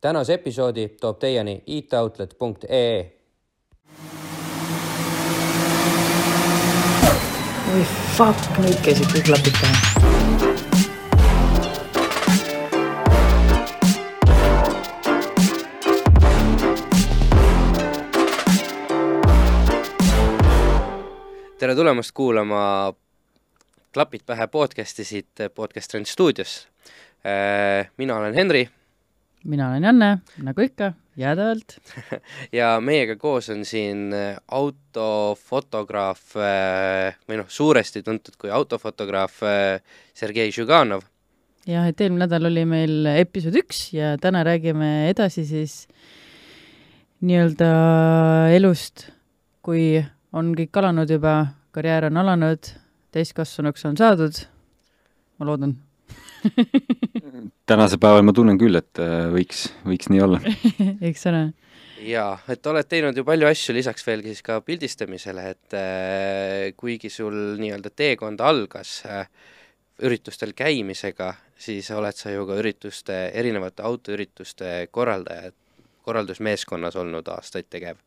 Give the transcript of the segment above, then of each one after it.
tänase episoodi toob teieni itoutlet.ee. oi fuck, nüüd käisid kõik klapid pähe. tere tulemast kuulama Klapid pähe podcasti siit Podcast Trend stuudios. mina olen Henri mina olen Janne, nagu ikka, jäädavalt. ja meiega koos on siin autofotograaf või noh, suuresti tuntud kui autofotograaf Sergei Žuganov. jah, et eelmine nädal oli meil episood üks ja täna räägime edasi siis nii-öelda elust, kui on kõik alanud juba, karjäär on alanud, täiskasvanuks on saadud, ma loodan tänasel päeval ma tunnen küll, et võiks, võiks nii olla. eks ole. jaa, et oled teinud ju palju asju lisaks veel siis ka pildistamisele, et äh, kuigi sul nii-öelda teekond algas äh, üritustel käimisega, siis oled sa ju ka ürituste, erinevate autoürituste korraldaja, korraldusmeeskonnas olnud aastaid tegev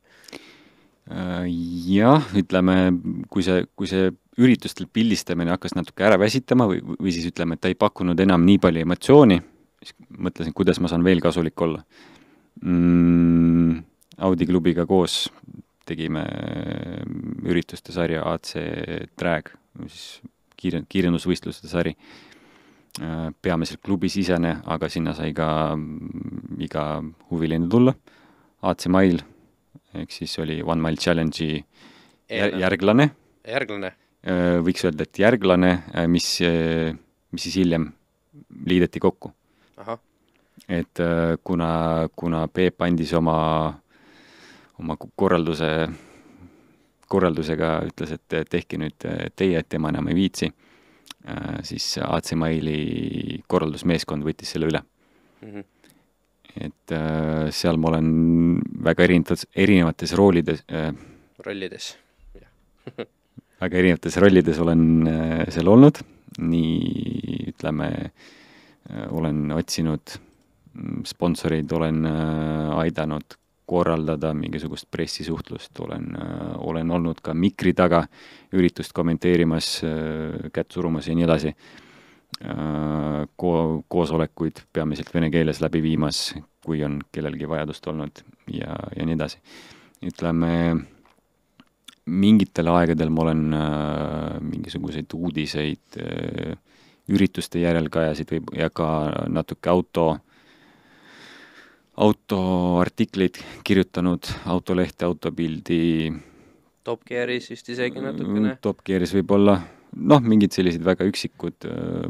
jah, ütleme, kui see, kui see üritustel pildistamine hakkas natuke ära väsitama või, või siis ütleme, et ta ei pakkunud enam nii palju emotsiooni, siis mõtlesin, kuidas ma saan veel kasulik olla mm,. Audi klubiga koos tegime ürituste sarja AC Drag, siis kiire, kiirendusvõistluste sari. peamiselt klubisisene, aga sinna sai ka iga huviline tulla. AC Mile ehk siis oli One Mile Challenge'i jär, järglane. järglane? Võiks öelda, et järglane, mis, mis siis hiljem liideti kokku. et kuna, kuna Peep andis oma, oma korralduse, korraldusega ütles, et tehke nüüd teie, et tema enam ei viitsi, siis AC Mile'i korraldusmeeskond võttis selle üle mm. -hmm et äh, seal ma olen väga erinevates, erinevates roolides äh,. rollides, jah väga erinevates rollides olen äh, seal olnud, nii ütleme äh,, olen otsinud sponsoreid, olen äh, aidanud korraldada mingisugust pressisuhtlust, olen olen olnud ka mikri taga üritust kommenteerimas kätt surumas ja nii edasi ko-, koosolekuid peamiselt vene keeles läbi viimas, kui on kellelgi vajadust olnud ja, ja nii edasi. ütleme, mingitel aegadel ma olen äh, mingisuguseid uudiseid äh, ürituste järelkajasid või, ja ka natuke auto, autoartikleid kirjutanud, autolehte, autopildi. Top Gearis vist isegi natukene? Top Gearis võib-olla noh, mingid sellised väga üksikud äh,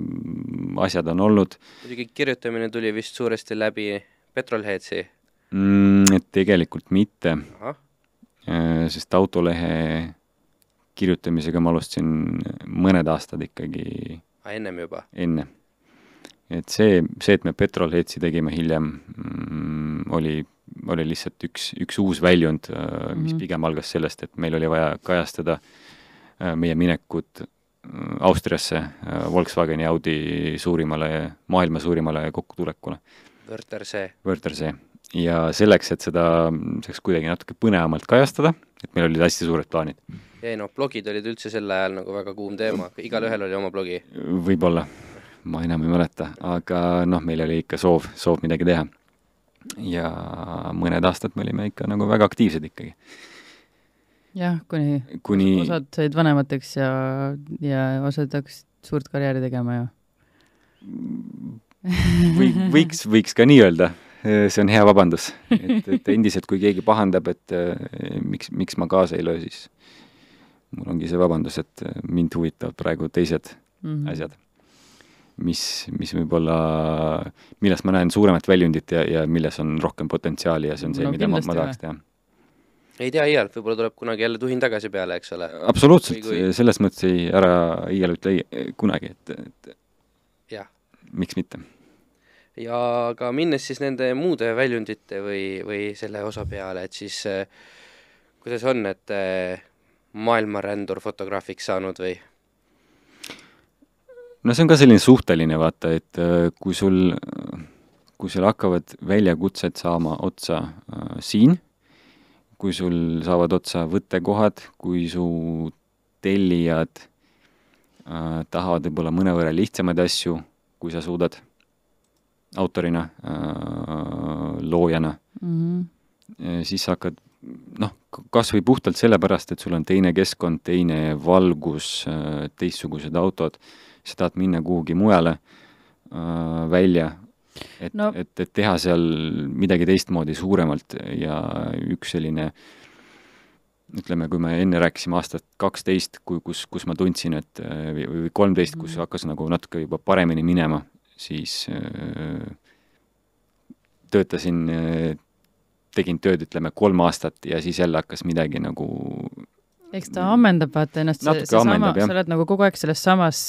asjad on olnud. muidugi kirjutamine tuli vist suuresti läbi Petrolheadsi mm,? tegelikult mitte. Äh, sest autolehe kirjutamisega ma alustasin mõned aastad ikkagi. ennem juba? enne. et see, see, et me Petrolheadsi tegime hiljem mm,, oli, oli lihtsalt üks, üks uus väljund, mis mm -hmm. pigem algas sellest, et meil oli vaja kajastada meie minekut Austriasse Volkswageni Audi suurimale, maailma suurimale kokkutulekule. Wörthersee. Wörthersee. Ja selleks, et seda saaks kuidagi natuke põnevamalt kajastada, et meil olid hästi suured plaanid. ei noh, blogid olid üldse sel ajal nagu väga kuum teema, igalühel oli oma blogi. võib-olla, ma enam ei mäleta, aga noh, meil oli ikka soov, soov midagi teha. ja mõned aastad me olime ikka nagu väga aktiivsed ikkagi jah, kuni, kuni osad said vanemateks ja, ja osad hakkasid suurt karjääri tegema ja või võiks, võiks ka nii öelda, see on hea vabandus. et, et endiselt, kui keegi pahandab, et eh, miks, miks ma kaasa ei löö, siis mul ongi see vabandus, et mind huvitavad praegu teised mm -hmm. asjad. mis, mis võib-olla, milles ma näen suuremat väljundit ja, ja milles on rohkem potentsiaali ja see on see no,, mida ma, ma tahaks teha ei tea iial, võib-olla tuleb kunagi jälle tuhin tagasi peale, eks ole. absoluutselt, kui... selles mõttes ei, ära iial ütle ei, kunagi, et, et jah. miks mitte. Ja ka minnes siis nende muude väljundite või, või selle osa peale, et siis äh, kuidas on, et äh, maailmarändur fotograafiks saanud või? no see on ka selline suhteline, vaata, et äh, kui sul, kui sul hakkavad väljakutsed saama otsa äh, siin, kui sul saavad otsa võttekohad, kui su tellijad äh, tahavad võib-olla mõnevõrra lihtsamaid asju, kui sa suudad autorina äh,, loojana mm. -hmm. siis sa hakkad noh, kas või puhtalt sellepärast, et sul on teine keskkond, teine valgus, äh, teistsugused autod, sa tahad minna kuhugi mujale äh, välja, et No- et, et teha seal midagi teistmoodi suuremalt ja üks selline ütleme, kui me enne rääkisime aastast kaksteist, kui, kus, kus ma tundsin, et või või kolmteist, kus Mhm. hakkas nagu natuke juba paremini minema, siis äh, töötasin äh, tegin tööd, ütleme, kolm aastat ja siis jälle hakkas midagi nagu eks ta ammendab vaata ennast, see, seesama, ammendab, jah. sa oled nagu kogu aeg selles samas,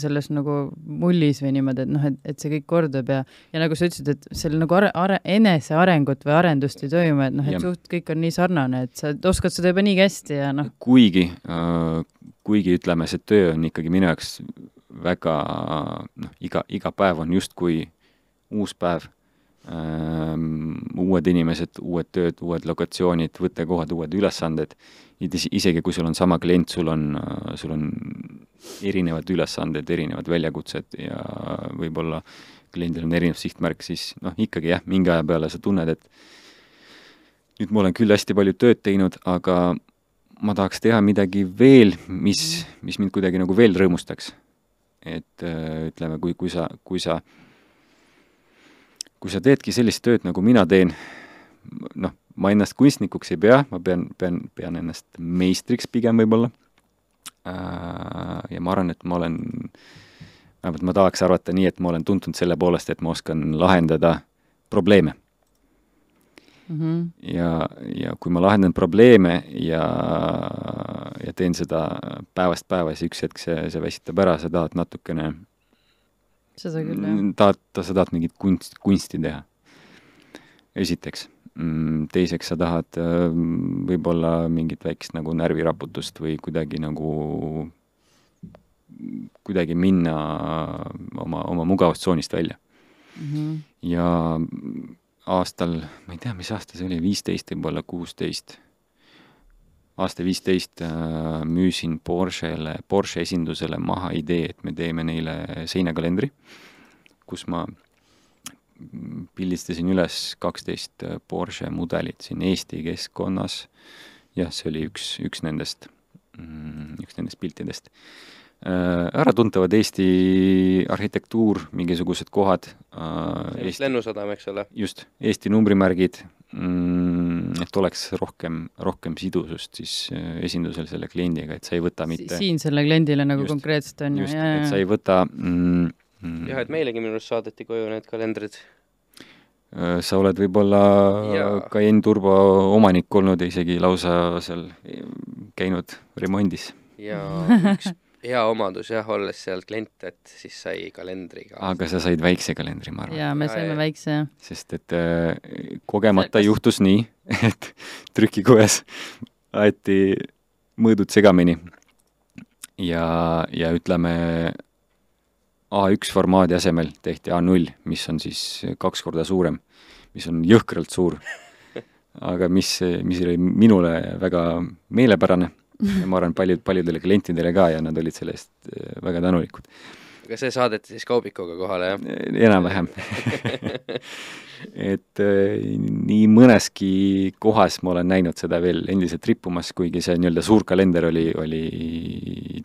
selles nagu mullis või niimoodi, et noh, et, et see kõik kordub ja, ja nagu sa ütlesid, et seal nagu are-, are-, enesearengut või arendust ei toimu, et noh, et Jah. suht kõik on nii sarnane, et sa oskad seda juba nii hästi ja noh, kuigi, kuigi ütleme, see töö on ikkagi minu jaoks väga noh, iga, iga päev on justkui uus päev. uued inimesed, uued tööd, uued lokatsioonid, võttekohad, uued ülesanded. isegi kui sul on sama klient, sul on, sul on erinevad ülesanded, erinevad väljakutsed ja võib-olla kliendil on erinev sihtmärk, siis noh, ikkagi jah, mingi aja peale sa tunned, et nüüd ma olen küll hästi palju tööd teinud, aga ma tahaks teha midagi veel, mis, mis mind kuidagi nagu veel rõõmustaks. Et äh, ütleme, kui, kui sa, kui sa, kui sa teedki sellist tööd, nagu mina teen, noh, ma ennast kunstnikuks ei pea, ma pean, pean, pean ennast meistriks pigem võib-olla. ja ma arvan, et ma olen, vähemalt ma tahaks arvata nii, et ma olen tuntud selle poolest, et ma oskan lahendada probleeme mm -hmm. ja, ja kui ma lahendan probleeme ja, ja teen seda päevast päeva, siis üks hetk see, see väsitab ära, sa tahad natukene, seda küll, jah. tahad, sa tahad mingit kunst, kunsti teha. esiteks. teiseks, sa tahad äh, võib-olla mingit väikest nagu närviraputust või kuidagi nagu, kuidagi minna oma, oma mugavustsoonist välja Mm -hmm. ja aastal, ma ei tea, mis aasta see oli, viisteist võib-olla, kuusteist, aasta viisteist äh, müüsin Porschele, Porsche esindusele maha idee, et me teeme neile seinakalendri, kus ma pildistasin üles kaksteist Porsche mudelit siin Eesti keskkonnas. jah, see oli üks, üks nendest, üks nendest piltidest äh, äratuntavad Eesti arhitektuur, mingisugused kohad äh,. vist Lennusadam, eks ole? just, Eesti numbrimärgid mm,, et oleks rohkem, rohkem sidusust siis äh, esindusel selle kliendiga, et sa ei võta mitte siin selle kliendile nagu Just, konkreetselt on ju, just, jaa, et sa ei võta mm, mm, jah, et meilegi minu arust saadeti koju need kalendrid. äh, sa oled võib-olla. Cayenne Turbo omanik olnud ja isegi lausa seal käinud remondis. ja üks hea omadus jah, olles seal klient, et siis sai kalendri ka. aga sa said väikse kalendri, ma arvan. jaa, me saime jaa. väikse jah. sest et äh, kogemata Kas- juhtus nii, et trükikojas aeti mõõdud segamini. ja, ja ütleme, A1 formaadi asemel tehti A0, mis on siis kaks korda suurem, mis on jõhkralt suur. aga mis, mis oli minule väga meelepärane ja ma arvan, paljud, paljudele klientidele ka ja nad olid selle eest äh, väga tänulikud. aga see saadeti siis kaubikuga kohale, jah? enam-vähem et äh, nii mõneski kohas ma olen näinud seda veel endiselt rippumas, kuigi see nii-öelda suur kalender oli, oli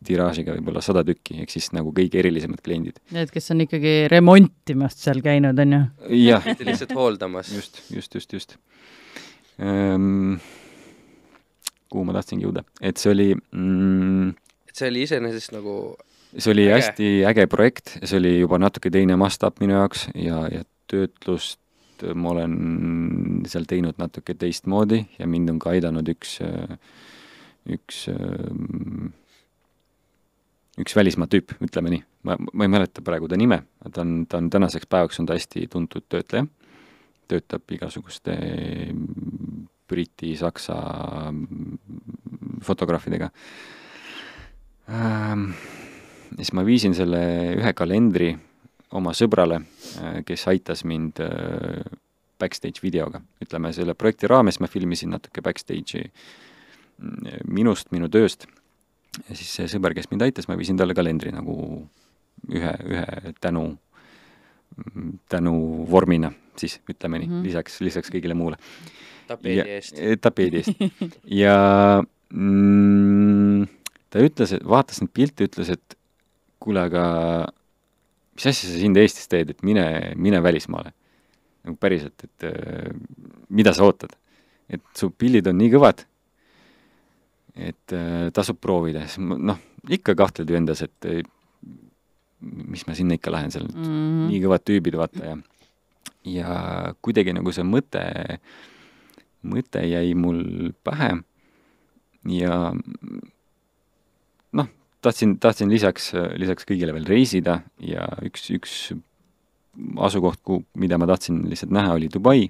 tiraažiga võib-olla sada tükki, ehk siis nagu kõige erilisemad kliendid. Need, kes on ikkagi remontimast seal käinud, on ju. jah, mitte lihtsalt hooldamas. just, just, just, just ehm,. Kuhu ma tahtsingi jõuda, et see oli mm, et see oli iseenesest nagu see oli Äge. hästi äge projekt, see oli juba natuke teine mastaap minu jaoks ja, ja töötlust ma olen seal teinud natuke teistmoodi ja mind on ka aidanud üks, üks, üks välismaa tüüp, ütleme nii. ma, ma ei mäleta praegu ta nime, ta on, ta on tänaseks päevaks on ta hästi tuntud töötleja, töötab igasuguste Briti, Saksa fotograafidega ähm, siis ma viisin selle ühe kalendri oma sõbrale, kes aitas mind backstage videoga. ütleme, selle projekti raames ma filmisin natuke backstage'i mm, minust, minu tööst, ja siis see sõber, kes mind aitas, ma viisin talle kalendri nagu ühe, ühe tänu, tänu vormina siis, ütleme nii mm, -hmm. lisaks, lisaks kõigile muule. Tapeedi eest. tapeedi eest. ja mm, ta ütles, et vaatas neid pilte, ütles, et kuule, aga mis asja sa siin Eestis teed, et mine, mine välismaale. nagu päriselt, et äh, mida sa ootad? et su pildid on nii kõvad, et äh, tasub proovida, siis noh, ikka kahtled ju endas, et äh, mis ma sinna ikka lähen, seal mm -hmm. nii kõvad tüübid, vaata, ja ja kuidagi nagu see mõte, mõte jäi mul pähe ja noh, tahtsin, tahtsin lisaks, lisaks kõigile veel reisida ja üks, üks asukoht, kuhu, mida ma tahtsin lihtsalt näha, oli Dubai.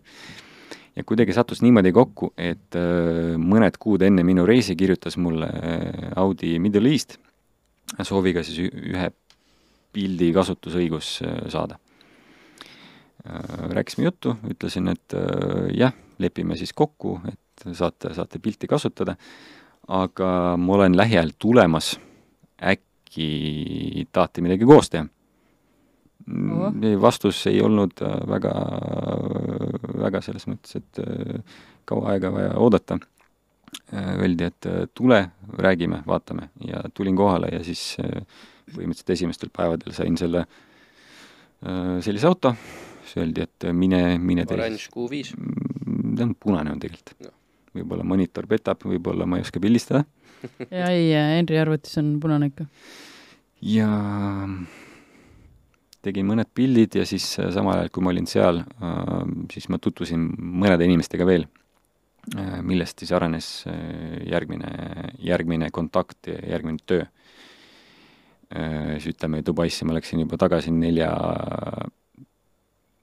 ja kuidagi sattus niimoodi kokku, et äh, mõned kuud enne minu reisi kirjutas mulle äh, Audi Middle East sooviga siis ühe pildi kasutusõigus äh, saada. Rääkisime juttu, ütlesin, et jah, lepime siis kokku, et saate, saate pilti kasutada, aga ma olen lähiajal tulemas äkki tahate midagi koos teha oh.? vastus ei olnud äh, väga, väga selles mõttes, et äh, kaua aega vaja oodata. Äh, öeldi, et tule, räägime, vaatame ja tulin kohale ja siis põhimõtteliselt esimestel päevadel sain selle, sellise auto, siis öeldi, et mine, mine tee. oranž Q5? Mm, ta on punane on tegelikult no.. võib-olla monitor petab, võib-olla ma ei oska pildistada ja ei, Henri arvutis on punane ikka. ja tegin mõned pildid ja siis äh, samal ajal, kui ma olin seal, äh, siis ma tutvusin mõnede inimestega veel, äh, millest siis arenes järgmine, järgmine kontakt ja järgmine töö. siis ütleme, Dubaisse ma läksin juba tagasi nelja,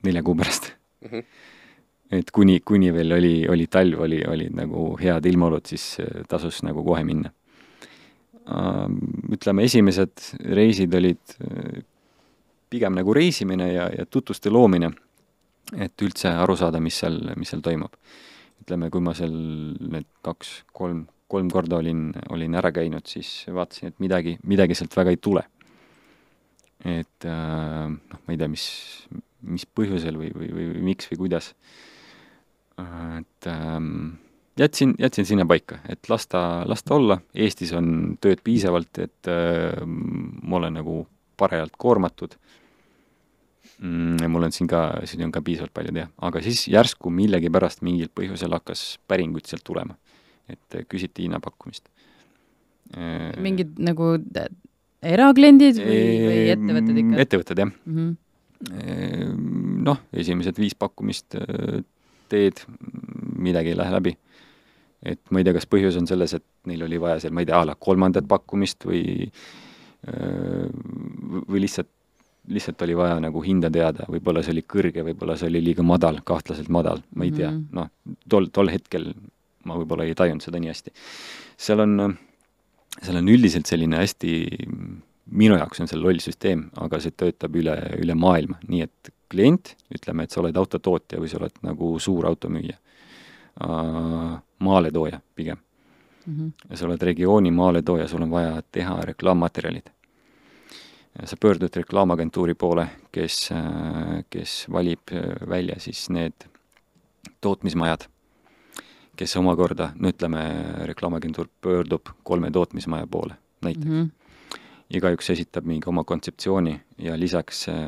nelja kuu pärast mm. -hmm et kuni, kuni veel oli, oli talv, oli, olid nagu head ilmaolud, siis äh, tasus nagu kohe minna. Ütleme, esimesed reisid olid äh, pigem nagu reisimine ja, ja tutvuste loomine, et üldse aru saada, mis seal, mis seal toimub. ütleme, kui ma seal need kaks, kolm, kolm korda olin, olin ära käinud, siis vaatasin, et midagi, midagi sealt väga ei tule. et äh, noh, ma ei tea, mis, mis põhjusel või, või, või, või miks või kuidas et ähm, jätsin, jätsin sinna paika, et las ta, las ta olla, Eestis on tööd piisavalt, et äh, ma olen nagu parajalt koormatud mm,. mul on siin ka, siin on ka piisavalt palju teha, aga siis järsku millegipärast mingil põhjusel hakkas päringuid sealt tulema. et küsiti hinnapakkumist äh,. mingid nagu erakliendid või, või ettevõtted ikka? ettevõtted, jah mm. -hmm. Noh, esimesed viis pakkumist äh, teed, midagi ei lähe läbi. et ma ei tea, kas põhjus on selles, et neil oli vaja seal, ma ei tea, a la kolmandat pakkumist või või lihtsalt, lihtsalt oli vaja nagu hinda teada, võib-olla see oli kõrge, võib-olla see oli liiga madal, kahtlaselt madal, ma ei tea -hmm., noh, tol, tol hetkel ma võib-olla ei tajunud seda nii hästi. seal on, seal on üldiselt selline hästi, minu jaoks on see loll süsteem, aga see töötab üle, üle maailma, nii et klient, ütleme, et sa oled autotootja või sa oled nagu suur automüüja, maaletooja pigem mm. -hmm. ja sa oled regiooni maaletooja, sul on vaja teha reklaammaterjalid. sa pöördud reklaamagentuuri poole, kes, kes valib välja siis need tootmismajad, kes omakorda, no ütleme, reklaamagentuur pöördub kolme tootmismaja poole näiteks mm. -hmm igaüks esitab mingi oma kontseptsiooni ja lisaks äh,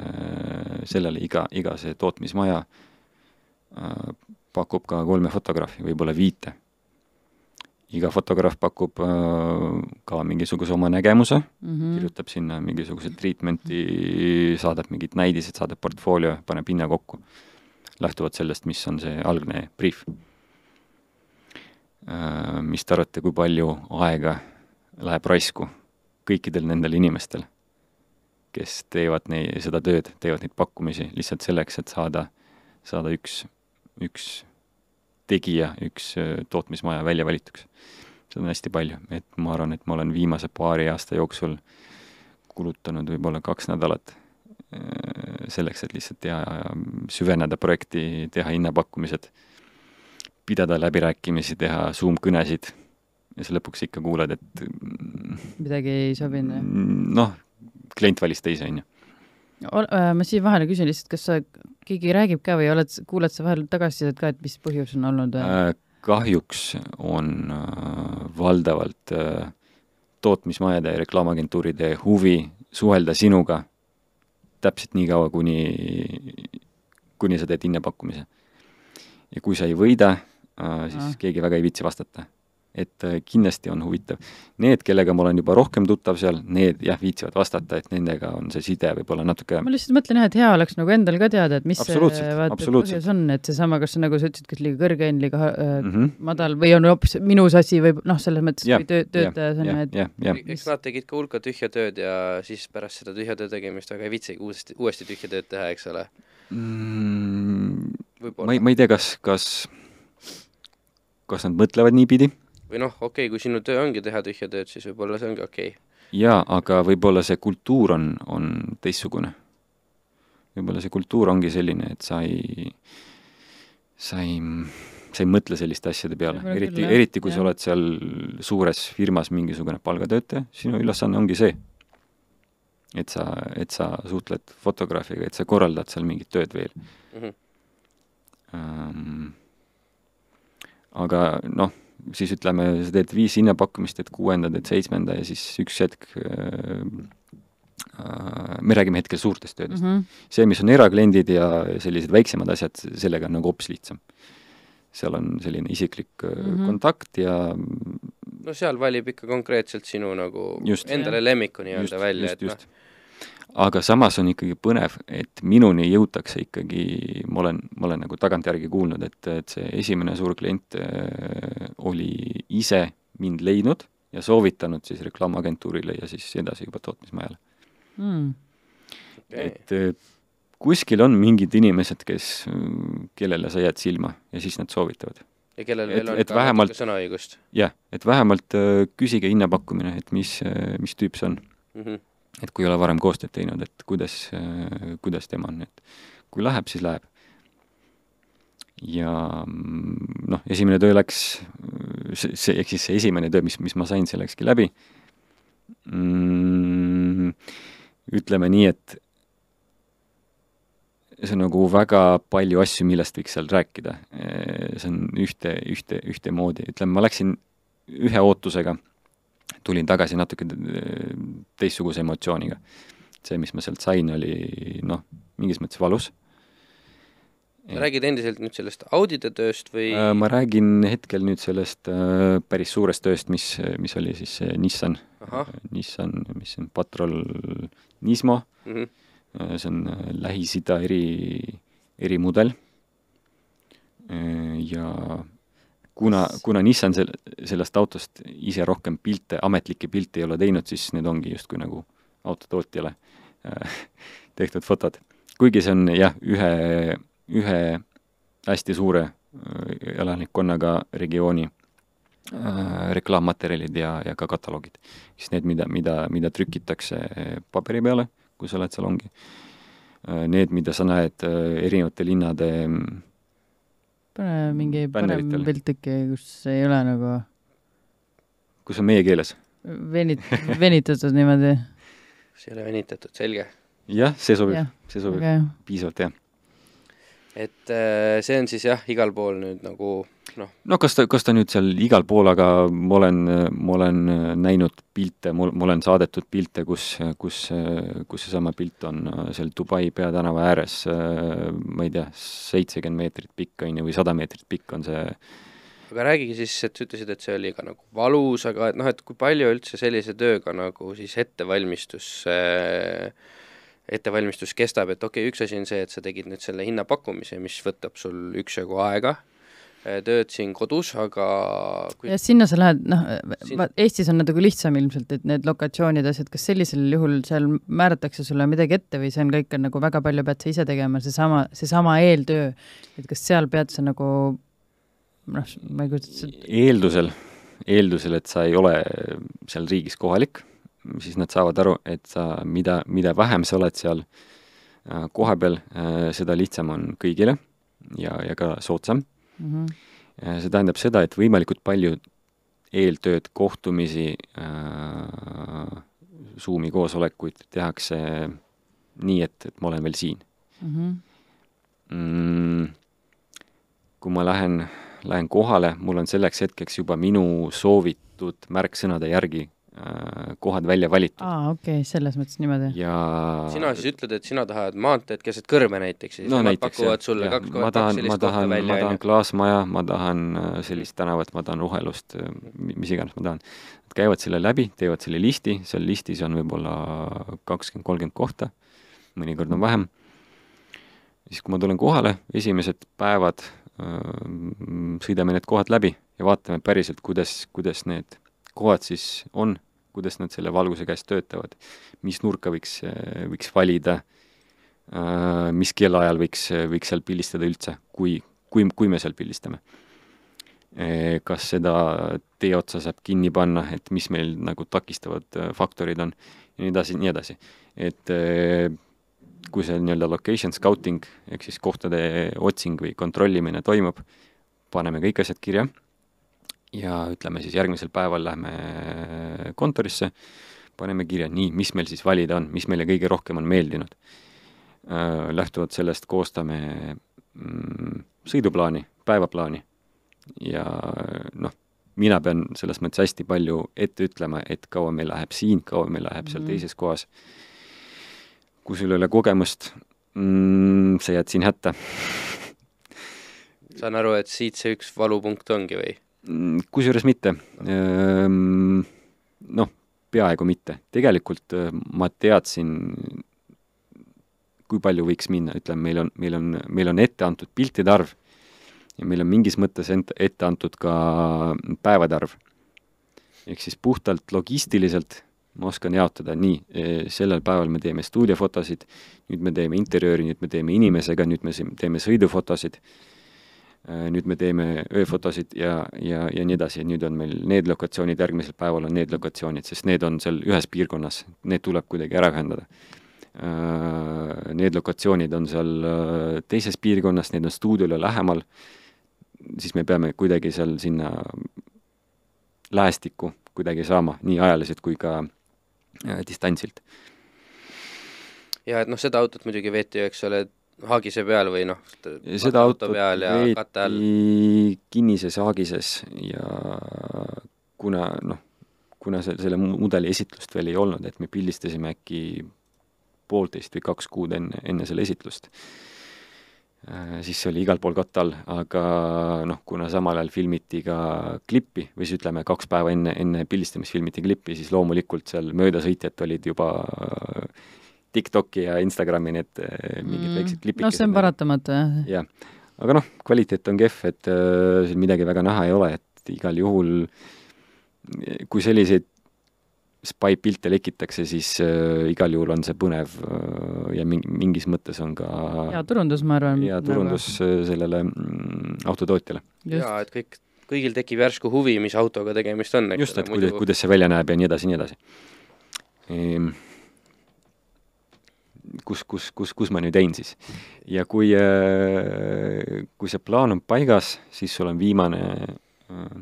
sellele iga, iga see tootmismaja äh, pakub ka kolme fotograafi, võib-olla viite. iga fotograaf pakub äh, ka mingisuguse oma nägemuse mm, -hmm. kirjutab sinna mingisuguse treatment'i, saadab mingid näidised, saadab portfoolio, paneb hinna kokku. lähtuvalt sellest, mis on see algne briif. Mis te arvate, kui palju aega läheb raisku kõikidel nendel inimestel, kes teevad nei-, seda tööd, teevad neid pakkumisi lihtsalt selleks, et saada, saada üks, üks tegija, üks tootmismaja välja valituks. seda on hästi palju, et ma arvan, et ma olen viimase paari aasta jooksul kulutanud võib-olla kaks nädalat selleks, et lihtsalt teha, süveneda projekti, teha hinnapakkumised, pidada läbirääkimisi, teha Zoom-kõnesid ja siis lõpuks ikka kuuled, et midagi ei sobinud, jah? noh, klient valis teise, on ju. Äh, ma siia vahele küsin lihtsalt, kas sa, keegi räägib ka või oled, kuuled sa vahel tagasisidet ka, et mis põhjus on olnud? Äh, kahjuks on äh, valdavalt tootmismajade ja reklaamagentuuride huvi suhelda sinuga täpselt nii kaua, kuni, kuni sa teed hinnapakkumise. ja kui sa ei võida, siis Aa. keegi väga ei viitsi vastata et äh, kindlasti on huvitav. Need, kellega ma olen juba rohkem tuttav seal, need jah, viitsivad vastata, et nendega on see side võib-olla natuke ma lihtsalt mõtlen jah, et hea oleks nagu endal ka teada, et mis see vaata põhjus on, et seesama, kas nagu sa ütlesid, kas liiga kõrge on, liiga äh, mm -hmm. madal või on hoopis minus asi või noh, selles mõttes ja, kui töö, töötajas on ju, et eks nad tegid ka hulka tühja tööd ja siis pärast seda tühja töö tegemist väga ei viitsigi uuesti, uuesti tühja tööd teha, eks ole mm,? ma ei, ma ei tea, kas, kas kas nad mõtlevad niipidi või noh, okei okay,, kui sinu töö ongi teha tühja tööd, siis võib-olla see ongi okei okay.. jaa, aga võib-olla see kultuur on, on teistsugune. võib-olla see kultuur ongi selline, et sa ei, sa ei, sa ei mõtle selliste asjade peale, eriti, eriti kui jah. sa oled seal suures firmas mingisugune palgatöötaja, sinu ülesanne ongi see. et sa, et sa suhtled fotograafiga, et sa korraldad seal mingit tööd veel mm. -hmm. Um, aga noh siis ütleme, sa teed viis hinnapakkumist, teed kuuenda, teed seitsmenda ja siis üks hetk äh, äh, me räägime hetkel suurtest töödest mm. -hmm. see, mis on erakliendid ja sellised väiksemad asjad, sellega on nagu hoopis lihtsam. seal on selline isiklik mm -hmm. kontakt ja no seal valib ikka konkreetselt sinu nagu just, endale lemmiku nii-öelda välja, et noh, aga samas on ikkagi põnev, et minuni jõutakse ikkagi, ma olen, ma olen nagu tagantjärgi kuulnud, et, et see esimene suur klient äh, oli ise mind leidnud ja soovitanud siis reklaamagentuurile ja siis edasi juba tootmismajale mm.. Okay. et äh, kuskil on mingid inimesed, kes, kellele sa jääd silma ja siis nad soovitavad. ja kellel veel on et ka vähemalt, sõnaõigust. jah, et vähemalt äh, küsige hinnapakkumine, et mis, mis tüüp see on mm. -hmm et kui ei ole varem koostööd teinud, et kuidas, kuidas tema on, et kui läheb, siis läheb. ja noh, esimene töö läks, see, see, ehk siis see esimene töö, mis, mis ma sain, see läkski läbi mm,. ütleme nii, et see on nagu väga palju asju, millest võiks seal rääkida. see on ühte, ühte, ühtemoodi, ütleme, ma läksin ühe ootusega tulin tagasi natuke teistsuguse emotsiooniga. see, mis ma sealt sain, oli noh, mingis mõttes valus. räägid endiselt nüüd sellest auditetööst või? Äh, ma räägin hetkel nüüd sellest äh, päris suurest tööst, mis, mis oli siis Nissan, Nissan, mis on Patrol Nismo mm, -hmm. see on Lähis-Ida eri, erimudel ja kuna, kuna Nissan sel-, sellest autost ise rohkem pilte, ametlikke pilte ei ole teinud, siis need ongi justkui nagu autotootjale äh, tehtud fotod. kuigi see on jah, ühe, ühe hästi suure äh, elanikkonnaga regiooni äh, reklaammaterjalid ja, ja ka kataloogid. siis need, mida, mida, mida trükitakse paberi peale, kui sa oled seal, ongi äh, need, mida sa näed äh, erinevate linnade äh, pane mingi parem pilt äkki, kus ei ole nagu kus on meie keeles? venit-, venitatud niimoodi. kus ei ole venitatud, selge. jah, see sobib, see sobib okay. piisavalt, jah. Et äh, see on siis jah, igal pool nüüd nagu noh. no kas ta, kas ta nüüd seal igal pool, aga ma olen, ma olen näinud pilte, mul, ma olen saadetud pilte, kus, kus, kus seesama pilt on seal Dubai peatänava ääres, ma ei tea, seitsekümmend meetrit pikk, on ju, või sada meetrit pikk on see aga räägige siis, et sa ütlesid, et see oli ka nagu valus, aga et noh, et kui palju üldse sellise tööga nagu siis ettevalmistus äh, ettevalmistus kestab, et okei okay,, üks asi on see, et sa tegid nüüd selle hinnapakkumise, mis võtab sul üksjagu aega, Äh, tööd siin kodus, aga kui... ja sinna sa lähed, noh Siin..., Eestis on natuke lihtsam ilmselt, et need lokatsioonid, asjad, kas sellisel juhul seal määratakse sulle midagi ette või see on kõik on nagu väga palju pead sa ise tegema, seesama, seesama eeltöö, et kas seal pead sa nagu noh, ma ei kujuta ette eeldusel, eeldusel, et sa ei ole seal riigis kohalik, siis nad saavad aru, et sa, mida, mida vähem sa oled seal koha peal, seda lihtsam on kõigile ja, ja ka soodsam mm. -hmm. see tähendab seda, et võimalikult palju eeltööd, kohtumisi äh,, Zoomi koosolekuid tehakse nii, et, et ma olen veel siin mm. -hmm. Mm, kui ma lähen, lähen kohale, mul on selleks hetkeks juba minu soovitud märksõnade järgi Äh, kohad välja valitud. aa, okei okay,, selles mõttes niimoodi. ja sina siis ütled, et sina tahad maanteed keset kõrbe näiteks ja siis no, nemad näiteks, pakuvad sulle jah. kaks ma kohta tahan, kaks ma sellist kohta tahan, ma välja, tahan onju. klaasmaja, ma tahan äh, sellist tänavat, ma tahan rohelust, mis iganes ma tahan. Nad käivad selle läbi, teevad selle listi, seal listis on võib-olla kakskümmend, kolmkümmend kohta, mõnikord on vähem. siis, kui ma tulen kohale, esimesed päevad sõidame need kohad läbi ja vaatame päriselt, kuidas, kuidas need kohad siis on kuidas nad selle valguse käes töötavad, mis nurka võiks, võiks valida, mis kellaajal võiks, võiks seal pildistada üldse, kui, kui, kui me seal pildistame. kas seda tee otsa saab kinni panna, et mis meil nagu takistavad faktorid on ja nii edasi, nii edasi. et kui see nii-öelda location scouting ehk siis kohtade otsing või kontrollimine toimub, paneme kõik asjad kirja ja ütleme siis järgmisel päeval lähme kontorisse, paneme kirja, nii, mis meil siis valida on, mis meile kõige rohkem on meeldinud. Äh, lähtuvalt sellest koostame mm, sõiduplaani, päevaplaani ja noh, mina pean selles mõttes hästi palju ette ütlema, et kaua meil läheb siin, kaua meil läheb seal mm -hmm. teises kohas. kui sul ei ole kogemust mm,, sa jääd siin hätta. saan aru, et siit see üks valupunkt ongi või? Mm, kusjuures mitte. Ehm, noh, peaaegu mitte. tegelikult äh, ma teadsin, kui palju võiks minna, ütleme, meil on, meil on, meil on ette antud piltide arv ja meil on mingis mõttes ent-, ette antud ka päevade arv. ehk siis puhtalt logistiliselt ma oskan jaotada nii, e, sellel päeval me teeme stuudiofotosid, nüüd me teeme interjööri, nüüd me teeme inimesega, nüüd me teeme sõidufotosid nüüd me teeme ööfotosid ja, ja, ja nii edasi, nüüd on meil need lokatsioonid, järgmisel päeval on need lokatsioonid, sest need on seal ühes piirkonnas, need tuleb kuidagi ära ühendada. Äh, need lokatsioonid on seal äh, teises piirkonnas, need on stuudiole lähemal, siis me peame kuidagi seal sinna lähestikku kuidagi saama, nii ajaliselt kui ka distantsilt. ja et noh, seda autot muidugi veeti ju, eks ole, haagise peal või noh, seda autot peal ja katte all. kinnises haagises ja kuna noh, kuna see, selle mudeli esitlust veel ei olnud, et me pildistasime äkki poolteist või kaks kuud enne, enne selle esitlust, äh, siis see oli igal pool katte all, aga noh, kuna samal ajal filmiti ka klippi või siis ütleme, kaks päeva enne, enne pildistamist filmiti klippi, siis loomulikult seal möödasõitjad olid juba äh, TikToki ja Instagrami need äh, mingid mm. väiksed klipikesed. noh, see on paratamatu, jah. jah, aga noh, kvaliteet on kehv, et äh, siin midagi väga näha ei ole, et igal juhul kui selliseid spy-pilte lekitakse, siis äh, igal juhul on see põnev äh, ja mingi, mingis mõttes on ka hea turundus, ma arvan. hea turundus nagu... sellele mm, autotootjale. jaa, et kõik, kõigil tekib järsku huvi, mis autoga tegemist on. just, et muidu... kuidas, kuidas see välja näeb ja nii edasi, nii edasi ehm kus, kus, kus, kus ma nüüd jäin siis. ja kui, äh, kui see plaan on paigas, siis sul on viimane, äh,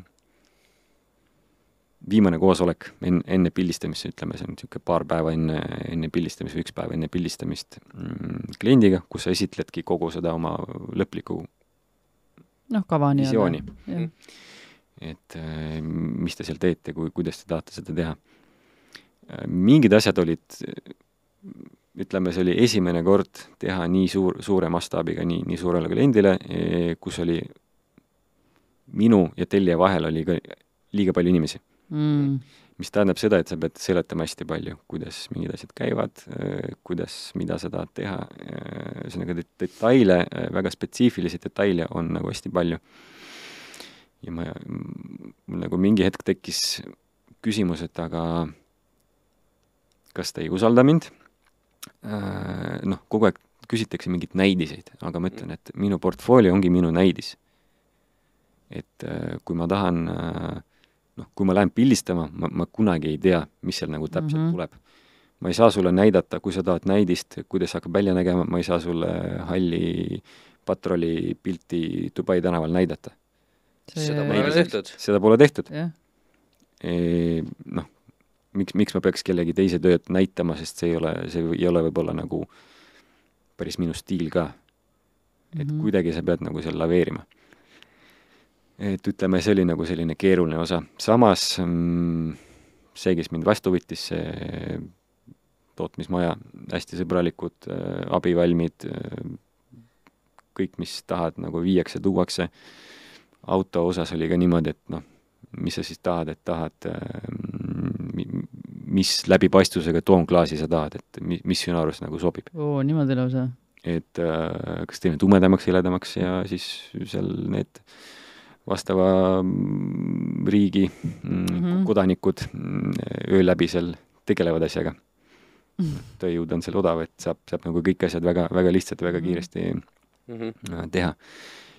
viimane koosolek enne, enne pildistamist, ütleme, see on niisugune paar päeva enne, enne pildistamist või üks päev enne pildistamist mm, kliendiga, kus sa esitledki kogu seda oma lõplikku noh, kava visiooni. et äh, mis te seal teete, kui, kuidas te tahate seda teha. mingid asjad olid ütleme, see oli esimene kord teha nii suur, suure mastaabiga nii, nii suurele kliendile, eh, kus oli minu ja tellija vahel oli ka liiga palju inimesi. Mm.. mis tähendab seda, et sa pead seletama hästi palju, kuidas mingid asjad käivad, eh, kuidas, mida sa tahad teha, eh, ühesõnaga detaile, väga spetsiifilisi detaile on nagu hästi palju. ja ma, mul nagu mingi hetk tekkis küsimus, et aga kas ta ei usalda mind noh, kogu aeg küsitakse mingeid näidiseid, aga ma ütlen, et minu portfoolio ongi minu näidis. et äh, kui ma tahan äh, noh, kui ma lähen pildistama, ma, ma kunagi ei tea, mis seal nagu täpselt mm -hmm. tuleb. ma ei saa sulle näidata, kui sa tahad näidist, kuidas hakkab välja nägema, ma ei saa sulle halli patrulli pilti Dubai tänaval näidata. seda pole veel tehtud. seda pole tehtud. noh, miks, miks ma peaks kellegi teise tööd näitama, sest see ei ole, see ei ole võib-olla nagu päris minu stiil ka. et Mhm. kuidagi sa pead nagu seal laveerima. et ütleme, see oli nagu selline keeruline osa, samas mm, see, kes mind vastu võttis, see tootmismaja, hästi sõbralikud äh,, abivalmid äh,, kõik, mis tahad, nagu viiakse, tuuakse. auto osas oli ka niimoodi, et noh, mis sa siis tahad, et tahad äh, mis läbipaistvusega toonklaasi sa tahad, et mi-, mis sinu arust nagu sobib. oo, niimoodi lausa. et äh, kas teeme tumedamaks, heledamaks ja siis seal need vastava mm, riigi mm, mm. -hmm. kodanikud mm, öö läbi seal tegelevad asjaga. tööjõud on seal odav, et saab, saab nagu kõik asjad väga, väga lihtsalt ja väga Mhm. kiiresti mm. -hmm. teha.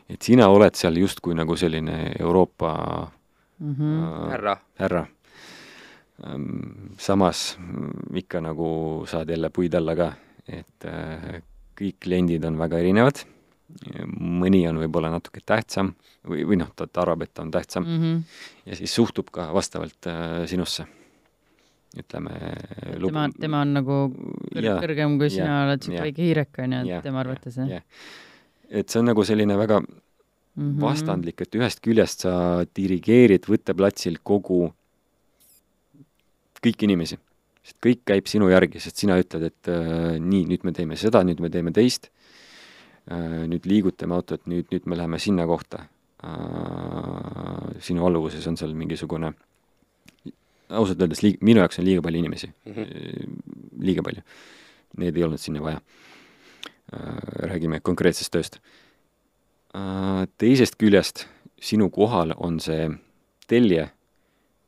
et sina oled seal justkui nagu selline Euroopa Mhm. äh, härra. härra. Samas mm, ikka nagu saad jälle puid alla ka, et äh, kõik kliendid on väga erinevad, mõni on võib-olla natuke tähtsam või, või noh, ta, arvab, et ta on tähtsam mm. Mhm. ja siis suhtub ka vastavalt äh, sinusse. ütleme tema, tema on nagu kõr Jaa, kõrgem kui sina jaa, oled siuke väike hiirek onju, et tema arvates jah et see on nagu selline väga Mhm. vastandlik, et ühest küljest sa dirigeerid võtteplatsil kogu, kõiki inimesi. sest kõik käib sinu järgi, sest sina ütled, et äh, nii, nüüd me teeme seda, nüüd me teeme teist äh,, nüüd liigutame autot, nüüd, nüüd me läheme sinna kohta äh,. sinu alluvuses on seal mingisugune, ausalt öeldes liig-, minu jaoks on liiga palju inimesi Mm mm, -hmm. -hmm. liiga palju. Need ei olnud sinna vaja äh,. räägime konkreetsest tööst Äh, teisest küljest sinu kohal on see tellija,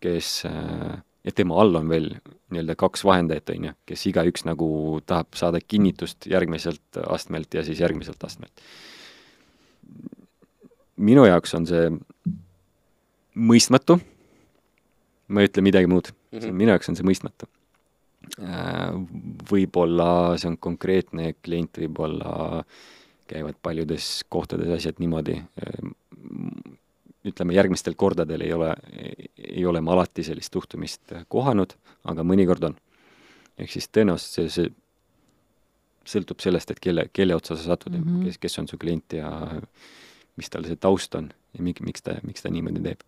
kes äh, ja tema all on veel nii-öelda kaks vahendajat, on ju, kes igaüks nagu tahab saada kinnitust järgmiselt astmelt ja siis järgmiselt astmelt. minu jaoks on see mõistmatu, ma ei ütle midagi muud, see on, minu jaoks on see mõistmatu. Äh, võib-olla see on konkreetne klient, võib-olla käivad paljudes kohtades asjad niimoodi, ütleme, järgmistel kordadel ei ole, ei ole ma alati sellist suhtumist kohanud, aga mõnikord on. ehk siis tõenäoliselt see, see sõltub sellest, et kelle, kelle otsa sa satud mm. -hmm. kes, kes on su klient ja mis tal see taust on ja mi-, miks ta, miks ta niimoodi teeb.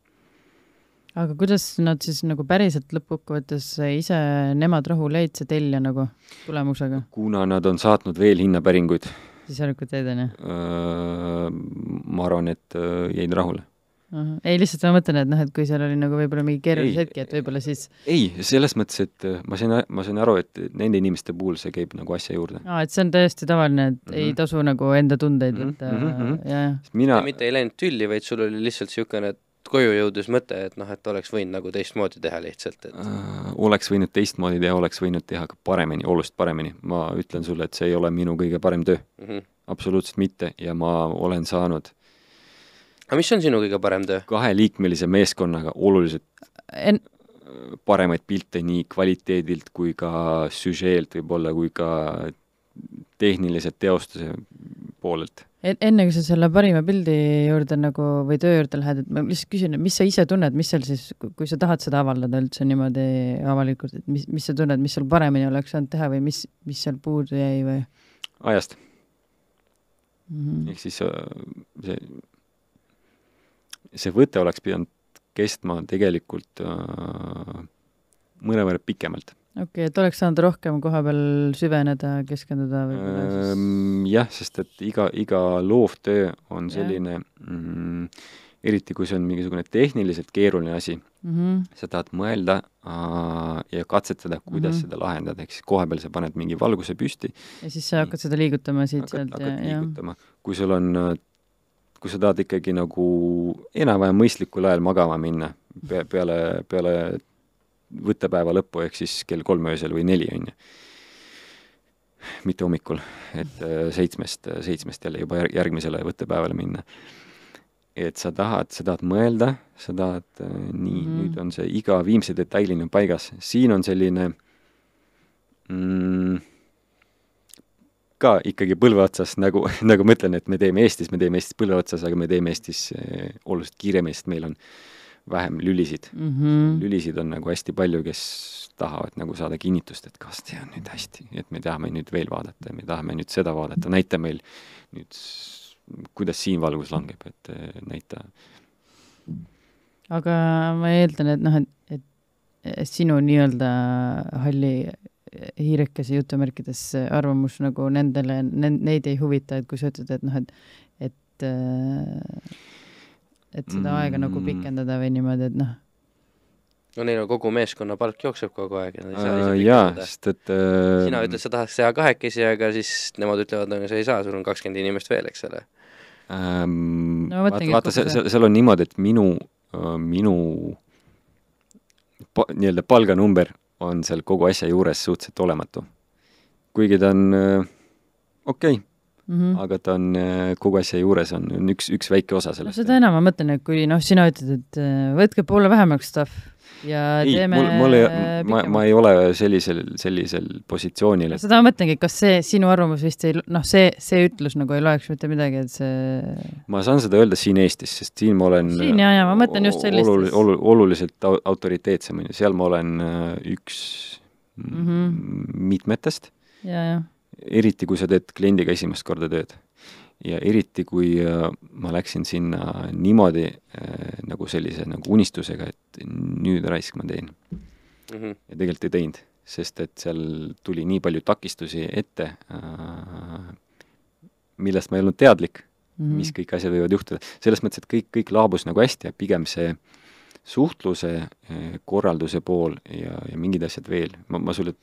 aga kuidas nad siis nagu päriselt lõppkokkuvõttes ise, nemad rahule jäid, see tellija nagu tulemusega? kuna nad on saatnud veel hinnapäringuid, siis järelikult jäid, onju? ma arvan, et öö, jäid rahule. Ei, lihtsalt ma mõtlen, et noh, et kui seal oli nagu võib-olla mingi keerulisi Ei. hetki, et võib-olla siis ei, selles mõttes, et äh, ma sain, ma sain aru, et nende inimeste puhul see käib nagu asja juurde. aa, et see on täiesti tavaline, et mm -hmm. ei Mhm. tasu nagu enda tundeid võtta mhm, mhm. ja, ja mina, mitte ei läinud tülli, vaid sul oli lihtsalt niisugune koju jõudis mõte, et noh, et oleks võinud nagu teistmoodi teha lihtsalt, et äh, oleks võinud teistmoodi teha, oleks võinud teha ka paremini, oluliselt paremini. ma ütlen sulle, et see ei ole minu kõige parem töö. mm -hmm. absoluutselt mitte ja ma olen saanud aga mis on sinu kõige parem töö? kaheliikmelise meeskonnaga oluliselt en-, paremaid pilte nii kvaliteedilt kui ka süžeelt võib-olla, kui ka tehnilise teostuse poolelt. en- enne kui sa selle parima pildi juurde nagu või töö juurde lähed, et ma lihtsalt küsin, et mis sa ise tunned, mis seal siis, kui sa tahad seda avaldada üldse niimoodi avalikult, et mis, mis sa tunned, mis seal paremini oleks saanud teha või mis, mis seal puudu jäi või ajast, mm? -hmm. ehk siis äh, see, see võte oleks pidanud kestma tegelikult äh, mõnevõrra pikemalt okei okay,, et oleks saanud rohkem koha peal süveneda, keskenduda võib-olla siis Ehm, jah, sest et iga, iga loovtöö on selline mm, eriti kui see on mingisugune tehniliselt keeruline asi, mm. -hmm. sa tahad mõelda aa, ja katsetada, kuidas Mhm. seda lahendada, ehk siis koha peal sa paned mingi valguse püsti, ja siis sa hakkad seda liigutama hakkad, siit-sealt ja, hakkad ja liigutama. kui sul on, äh, kui sa tahad ikkagi nagu enam-vähem mõistlikul ajal magama minna pe-, peale, peale võttepäeva lõppu, ehk siis kell kolm öösel või neli, on ju. mitte hommikul, et äh, seitsmest, seitsmest jälle juba järg- järgmisele võttepäevale minna. et sa tahad, sa tahad mõelda, sa tahad äh, nii mm, nüüd on see iga viimse detailini paigas, siin on selline mm, ka ikkagi põlve otsas, nagu, nagu ma ütlen, et me teeme Eestis, me teeme Eestis põlve otsas, aga me teeme Eestis eh, oluliselt kiiremini, sest meil on vähem lülisid mm. -hmm. lülisid on nagu hästi palju, kes tahavad nagu saada kinnitust, et kas see on nüüd hästi, et me tahame nüüd veel vaadata ja me tahame nüüd seda vaadata, näita meil nüüd, kuidas siin valgus langeb, et eh, näita. aga ma eeldan, et noh, et, et sinu nii-öelda halli hiirekese jutumärkides arvamus nagu nendele, neid ei huvita, et kui sa ütled, et noh, et, et et seda mm. aega nagu pikendada või niimoodi, et noh. no neil on kogu meeskonna palk jookseb kogu aeg ja nad ei saa ise uh, pikendada. sest et uh, sina ütled, sa tahaks teha kahekesi, aga siis nemad ütlevad, no sa ei saa, sul on kakskümmend inimest veel, eks ole um,. No, vaata, vaata, seal, seal on niimoodi, et minu uh,, minu pa, nii-öelda palganumber on seal kogu asja juures suhteliselt olematu. kuigi ta on äh, okei okay, mm, -hmm. aga ta on äh, kogu asja juures on, on üks, üks väike osa sellest no,. seda enam ma mõtlen, et kui noh, sina ütled, et äh, võtke poole vähemaks stuff ja ei, teeme mul, mul ei, ma, ma ei ole sellisel, sellisel positsioonil, et seda ma mõtlengi, kas see sinu arvamus vist ei, noh, see, see ütlus nagu ei loeks mitte midagi, et see ma saan seda öelda siin Eestis, sest siin ma olen siin jaa, jaa, ma mõtlen just sellistes olul, olul, oluliselt autoriteetsem, on ju, seal ma olen äh, üks mm -hmm. mitmetest. eriti, kui sa teed kliendiga esimest korda tööd ja eriti, kui äh, ma läksin sinna niimoodi äh, nagu sellise nagu unistusega, et nüüd raisk ma teen mm. -hmm. ja tegelikult ei teinud, sest et seal tuli nii palju takistusi ette äh,, millest ma ei olnud teadlik mm, -hmm. mis kõik asjad võivad juhtuda. selles mõttes, et kõik, kõik laabus nagu hästi ja pigem see suhtluse korralduse pool ja, ja mingid asjad veel, ma, ma sulle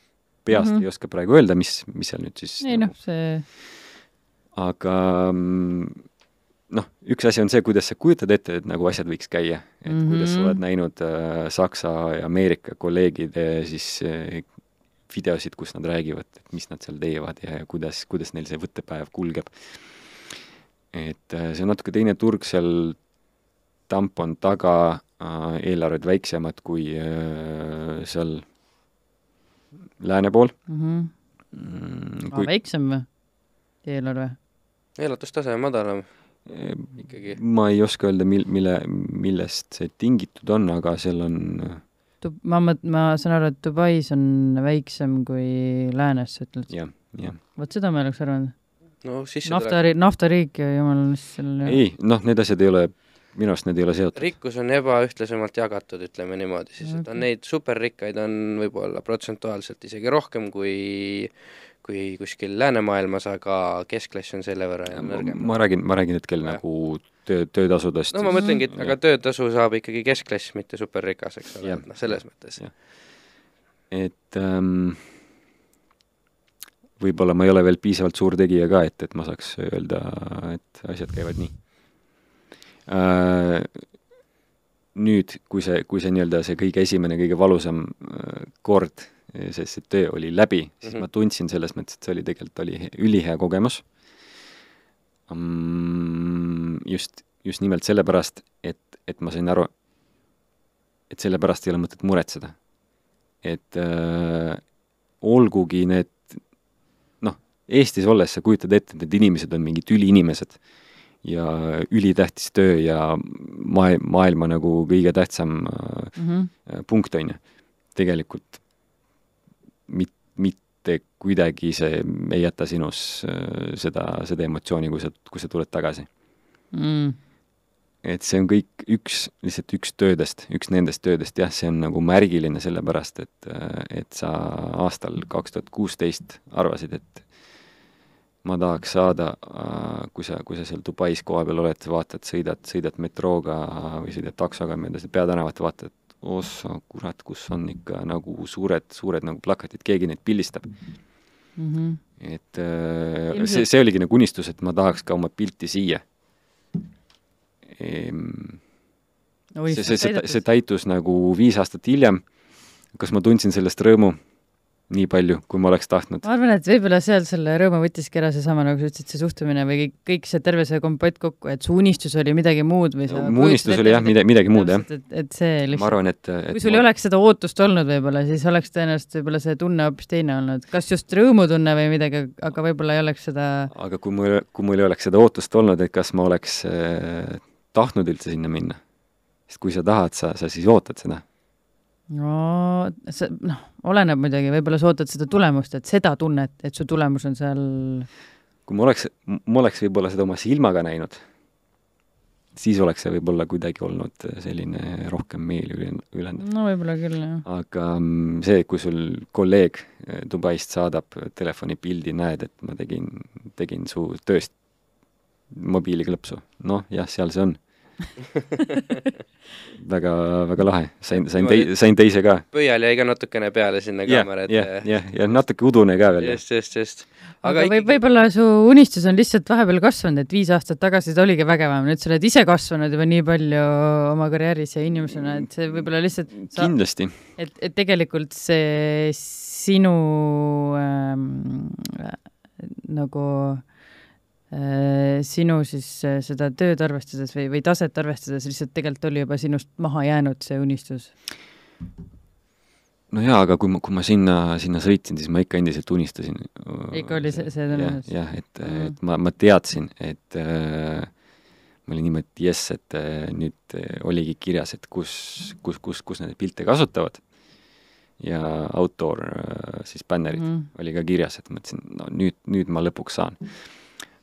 peast mm -hmm. ei oska praegu öelda, mis, mis seal nüüd siis ei nagu... noh, see aga mm, noh, üks asi on see, kuidas sa kujutad ette, et nagu asjad võiks käia, et mm -hmm. kuidas sa oled näinud äh, Saksa ja Ameerika kolleegide siis äh, videosid, kus nad räägivad, et mis nad seal teevad ja, ja kuidas, kuidas neil see võttepäev kulgeb. et äh, see on natuke teine turg seal, tamp on taga äh,, eelarved väiksemad kui äh, seal lääne pool mhm. mm. -hmm. Kui... väiksem või, eelarve? elatustase on madalam ikkagi. ma ei oska öelda, mil-, mille, millest see tingitud on, aga seal on Dub-, ma mõt-, ma saan aru, et Dubais on väiksem kui läänes, sa ütled? jah, jah. vot seda ma ei oleks arvanud. no siis naftari-, naftariik ja jumal, mis seal ei, noh, need asjad ei ole, minu arust need ei ole seotud. rikkus on ebaühtlasemalt jagatud, ütleme niimoodi siis, et on neid superrikkaid on võib-olla protsentuaalselt isegi rohkem kui kui kuskil läänemaailmas, aga keskklass on selle võrra nõrgem. ma räägin, ma räägin hetkel ja. nagu töö, töötasudest. no ma mõtlengi, et aga töötasu saab ikkagi keskklass, mitte superrikas, eks ole, noh, selles mõttes. et ähm, võib-olla ma ei ole veel piisavalt suur tegija ka, et, et ma saaks öelda, et asjad käivad nii äh,. Nüüd, kui see, kui see nii-öelda see kõige esimene, kõige valusam äh, kord sest see töö oli läbi, siis mm -hmm. ma tundsin selles mõttes, et see oli tegelikult, oli ülihea kogemus um,. Just, just nimelt sellepärast, et, et ma sain aru, et selle pärast ei ole mõtet muretseda. et äh, olgugi need noh, Eestis olles sa kujutad ette, et need inimesed on mingid üliinimesed ja ülitähtis töö ja maa-, maailma nagu kõige tähtsam mm -hmm. punkt, on ju. tegelikult mit-, mitte kuidagi see ei jäta sinus äh, seda, seda emotsiooni, kui sa, kui sa tuled tagasi. Mm.. et see on kõik üks, lihtsalt üks töödest, üks nendest töödest, jah, see on nagu märgiline sellepärast, et, äh, et sa aastal kaks tuhat kuusteist arvasid, et ma tahaks saada, äh, kui sa, kui sa seal Dubais kohapeal oled, vaatad, sõidad, sõidad metrooga või sõidad taksoga mööda seda peatänavat, vaatad, ossa, kurat, kus on ikka nagu suured, suured nagu plakatid, keegi neid pildistab mm. -hmm. et äh, Ilmselt... see, see oligi nagu unistus, et ma tahaks ka oma pilti siia ehm,. No, see, see, see, see täitus nagu viis aastat hiljem. kas ma tundsin sellest rõõmu? Nii palju, kui ma oleks tahtnud. ma arvan, et võib-olla seal selle rõõmu võttiski ära seesama, nagu sa ütlesid, see suhtumine või kõik, kõik see terve see kompott kokku, et su unistus oli midagi muud või sa no, mu unistus oli jah, midagi, midagi muud, jah. et, et see lihtsalt ma arvan, et, et kui sul ma... ei oleks seda ootust olnud võib-olla, siis oleks tõenäoliselt võib-olla see tunne hoopis teine olnud, kas just rõõmutunne või midagi, aga võib-olla ei oleks seda aga kui mul, kui mul ei oleks seda ootust olnud, et kas ma oleks äh, tahtnud üldse sinna minna, sest kui sa tahad, sa, sa siis ootad seda no see, noh, oleneb muidugi, võib-olla sa ootad seda tulemust, et seda tunnet, et su tulemus on seal kui ma oleks, ma oleks võib-olla seda oma silmaga näinud, siis oleks see võib-olla kuidagi olnud selline rohkem meeli ülendav. no võib-olla küll, jah. aga mm, see, kui sul kolleeg eh, Dubaist saadab telefonipildi, näed, et ma tegin, tegin su tööst mobiiliklõpsu, noh jah, seal see on väga, väga lahe, sain, sain tei-, sain teise ka. pöial jäi ka natukene peale sinna kaamera ette. jah, jah, ja natuke udune ka veel. just, just, just. aga, aga võib, võib-olla su unistus on lihtsalt vahepeal kasvanud, et viis aastat tagasi ta oligi vägevam, nüüd sa oled ise kasvanud juba nii palju oma karjääris ja inimesena, et see võib-olla lihtsalt sa, kindlasti. et, et tegelikult see sinu ähm, nagu Äh, sinu siis äh, seda tööd arvestades või, või taset arvestades lihtsalt tegelikult oli juba sinust maha jäänud see unistus? no jaa, aga kui ma, kui ma sinna, sinna sõitsin, siis ma ikka endiselt unistasin. ikka oli see, see tõenäoliselt? jah, et mm., et ma, ma teadsin, et äh, ma olin niimoodi, et jess, et äh, nüüd äh, oligi kirjas, et kus, kus, kus, kus neid pilte kasutavad. ja autor äh,, siis bännerid mm. oli ka kirjas, et mõtlesin, no nüüd, nüüd ma lõpuks saan mm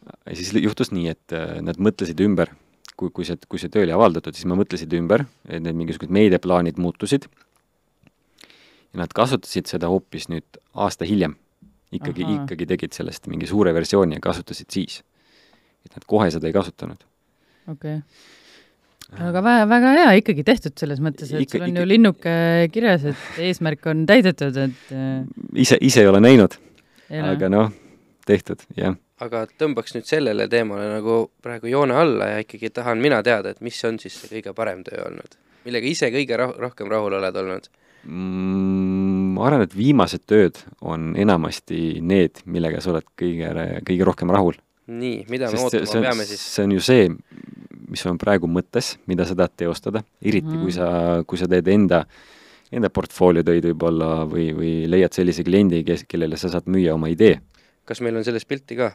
ja siis juhtus nii, et äh, nad mõtlesid ümber, kui, kui see, kui see töö oli avaldatud, siis nad mõtlesid ümber, et need mingisugused meediaplaanid muutusid. Ja nad kasutasid seda hoopis nüüd aasta hiljem. ikkagi, ikkagi tegid sellest mingi suure versiooni ja kasutasid siis. et nad kohe seda ei kasutanud. okei. Okay aga väga, väga hea ikkagi tehtud selles mõttes, et ikka, sul on ikka, ju linnuke kirjas, et eesmärk on täidetud, et äh, ise, ise ei ole näinud, aga noh, tehtud, jah aga tõmbaks nüüd sellele teemale nagu praegu joone alla ja ikkagi tahan mina teada, et mis on siis see kõige parem töö olnud? millega ise kõige roh-, rohkem rahul oled olnud mm,? Ma arvan, et viimased tööd on enamasti need, millega sa oled kõige, kõige rohkem rahul. nii, mida me Sest ootama peame siis? see on ju see, mis on praegu mõttes, mida sa tahad teostada, eriti mm. kui sa, kui sa teed enda enda portfoolio töid võib-olla või, või leiad sellise kliendi, kes, kellele sa saad müüa oma idee. kas meil on sellest pilti ka?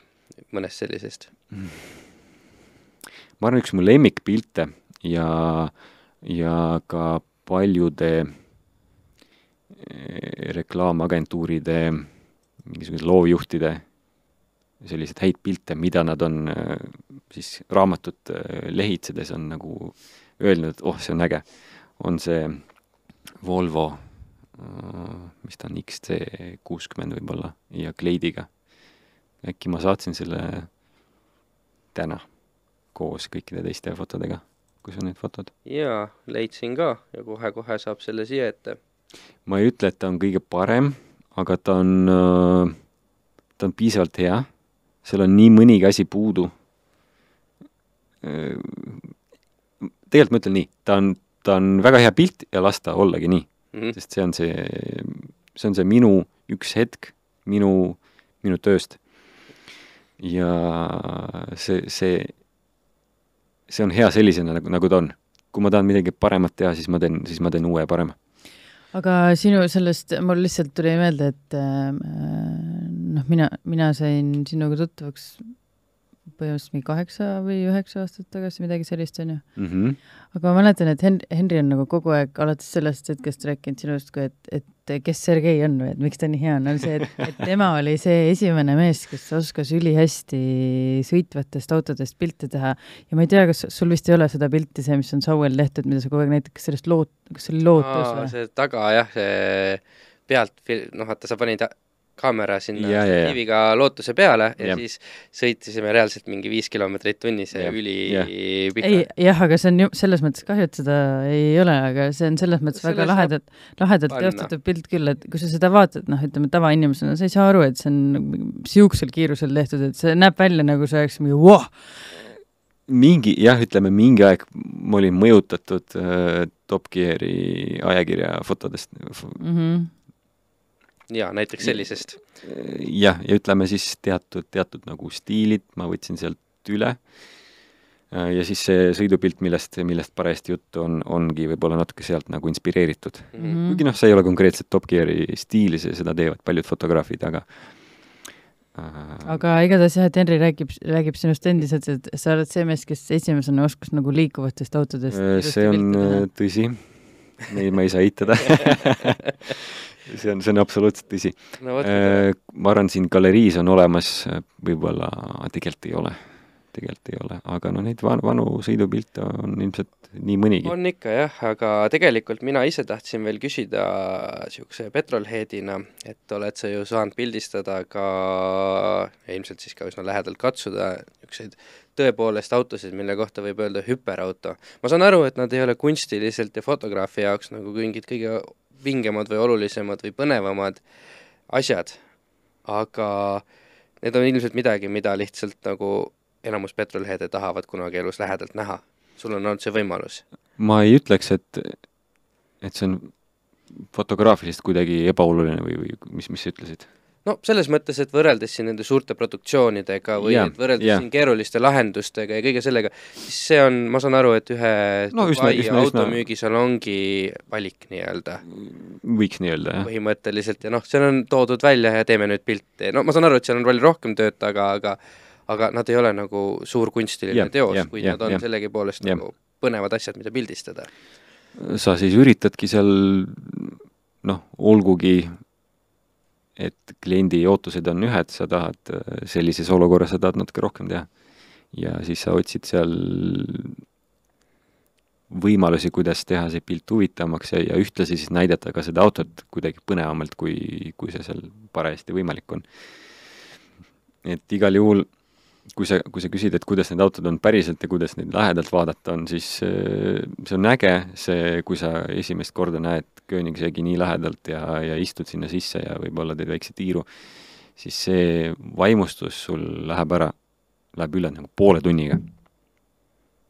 Mõnest sellisest? ma arvan, üks mu lemmikpilte ja, ja ka paljude eh, reklaamagentuuride, mingisuguse loovjuhtide selliseid häid pilte, mida nad on eh, siis raamatut eh, lehitsedes on nagu öelnud, oh, see on äge, on see Volvo, mis ta on, XC kuuskümmend võib-olla, ja kleidiga äkki ma saatsin selle täna koos kõikide teiste fotodega, kus on need fotod? jaa, leidsin ka ja kohe-kohe saab selle siia ette. ma ei ütle, et ta on kõige parem, aga ta on, äh, ta on piisavalt hea, seal on nii mõnigi asi puudu. Äh, tegelikult ma ütlen nii, ta on, ta on väga hea pilt ja las ta ollagi nii mm, -hmm. sest see on see, see on see minu üks hetk minu, minu tööst ja see, see, see on hea sellisena, nagu, nagu ta on. kui ma tahan midagi paremat teha, siis ma teen, siis ma teen uue parema. aga sinu sellest, mul lihtsalt tuli meelde, et äh, noh, mina, mina sain sinuga tuttavaks põhimõtteliselt mingi kaheksa või üheksa aastat tagasi, midagi sellist, on ju mm. -hmm. aga ma mäletan, et Hen-, Henri on nagu kogu aeg alates sellest hetkest rääkinud sinust kui, et, et kes Sergei on või et miks ta nii hea on, on see, et, et tema oli see esimene mees, kes oskas ülihästi sõitvatest autodest pilte teha ja ma ei tea, kas sul vist ei ole seda pilti, see, mis on Sauel tehtud, mida sa kogu aeg näitad, kas sellest loot-, kas see oli lootus või? see taga jah, see pealt, noh, vaata, sa panid kaamera sinna ja, ja, kiviga lootuse peale ja, ja siis sõitisime reaalselt mingi viis kilomeetrit tunnis ja ülipika. ei, jah, aga see on ju selles mõttes kahju, et seda ei ole, aga see on selles mõttes Selle väga lahedalt, lahedalt teostatud pilt küll, et kui sa seda vaatad, noh, ütleme tavainimesena, sa ei saa aru, et see on niisugusel kiirusel tehtud, et see näeb välja nagu see oleks mingi voh! mingi, jah, ütleme mingi aeg ma olin mõjutatud äh, Top Geari ajakirja fotodest mm. -hmm jaa, näiteks sellisest. jah, ja ütleme siis teatud, teatud nagu stiilid ma võtsin sealt üle ja siis see sõidupilt, millest, millest parajasti juttu on, ongi võib-olla natuke sealt nagu inspireeritud mm. -hmm. kuigi noh, see ei ole konkreetselt Top Geari stiili, seda teevad paljud fotograafid, aga aga igatahes jah, et Henri räägib, räägib sinust endiselt, et sa oled see mees, kes esimesena oskas nagu liikuvatest autodest see on tõsi, ei, ma ei saa eitada see on, see on absoluutselt tõsi no,. ma arvan, siin galeriis on olemas, võib-olla tegelikult ei ole tegelikult ei ole, aga noh, neid vanu, vanu sõidupilte on ilmselt nii mõnigi. on ikka jah, aga tegelikult mina ise tahtsin veel küsida niisuguse petrolheadina, et oled sa ju saanud pildistada ka, ilmselt siis ka üsna lähedalt katsuda, niisuguseid tõepoolest autosid, mille kohta võib öelda hüperauto. ma saan aru, et nad ei ole kunstiliselt ja fotograafi jaoks nagu mingid kõige vingemad või olulisemad või põnevamad asjad, aga need on ilmselt midagi, mida lihtsalt nagu enamus petrolheade tahavad kunagi elus lähedalt näha. sul on olnud see võimalus? ma ei ütleks, et, et see on fotograafiliselt kuidagi ebaoluline või, või mis, mis sa ütlesid? No selles mõttes, et võrreldes siin nende suurte produktsioonidega või yeah, võrreldes yeah. siin keeruliste lahendustega ja kõige sellega, siis see on, ma saan aru, et ühe no, üsna, automüügisalongi valik nii-öelda. võiks nii öelda, jah. põhimõtteliselt ja noh, seal on toodud välja ja teeme nüüd pilte, no ma saan aru, et seal on palju rohkem tööd taga, aga aga nad ei ole nagu suur kunstiline yeah, teos yeah,, kuid yeah, nad on yeah, sellegipoolest yeah. nagu põnevad asjad, mida pildistada. sa siis üritadki seal noh, olgugi et kliendi ootused on ühed, sa tahad sellises olukorras, sa tahad natuke rohkem teha. ja siis sa otsid seal võimalusi, kuidas teha see pilt huvitavamaks ja, ja ühtlasi siis näidata ka seda autot kuidagi põnevamalt, kui, kui see seal parajasti võimalik on. et igal juhul kui sa, kui sa küsid, et kuidas need autod on päriselt ja kuidas neid lähedalt vaadata on, siis äh, see on äge, see, kui sa esimest korda näed Koenigseggi nii lähedalt ja, ja istud sinna sisse ja võib-olla teed väikse tiiru, siis see vaimustus sul läheb ära, läheb üle nagu poole tunniga.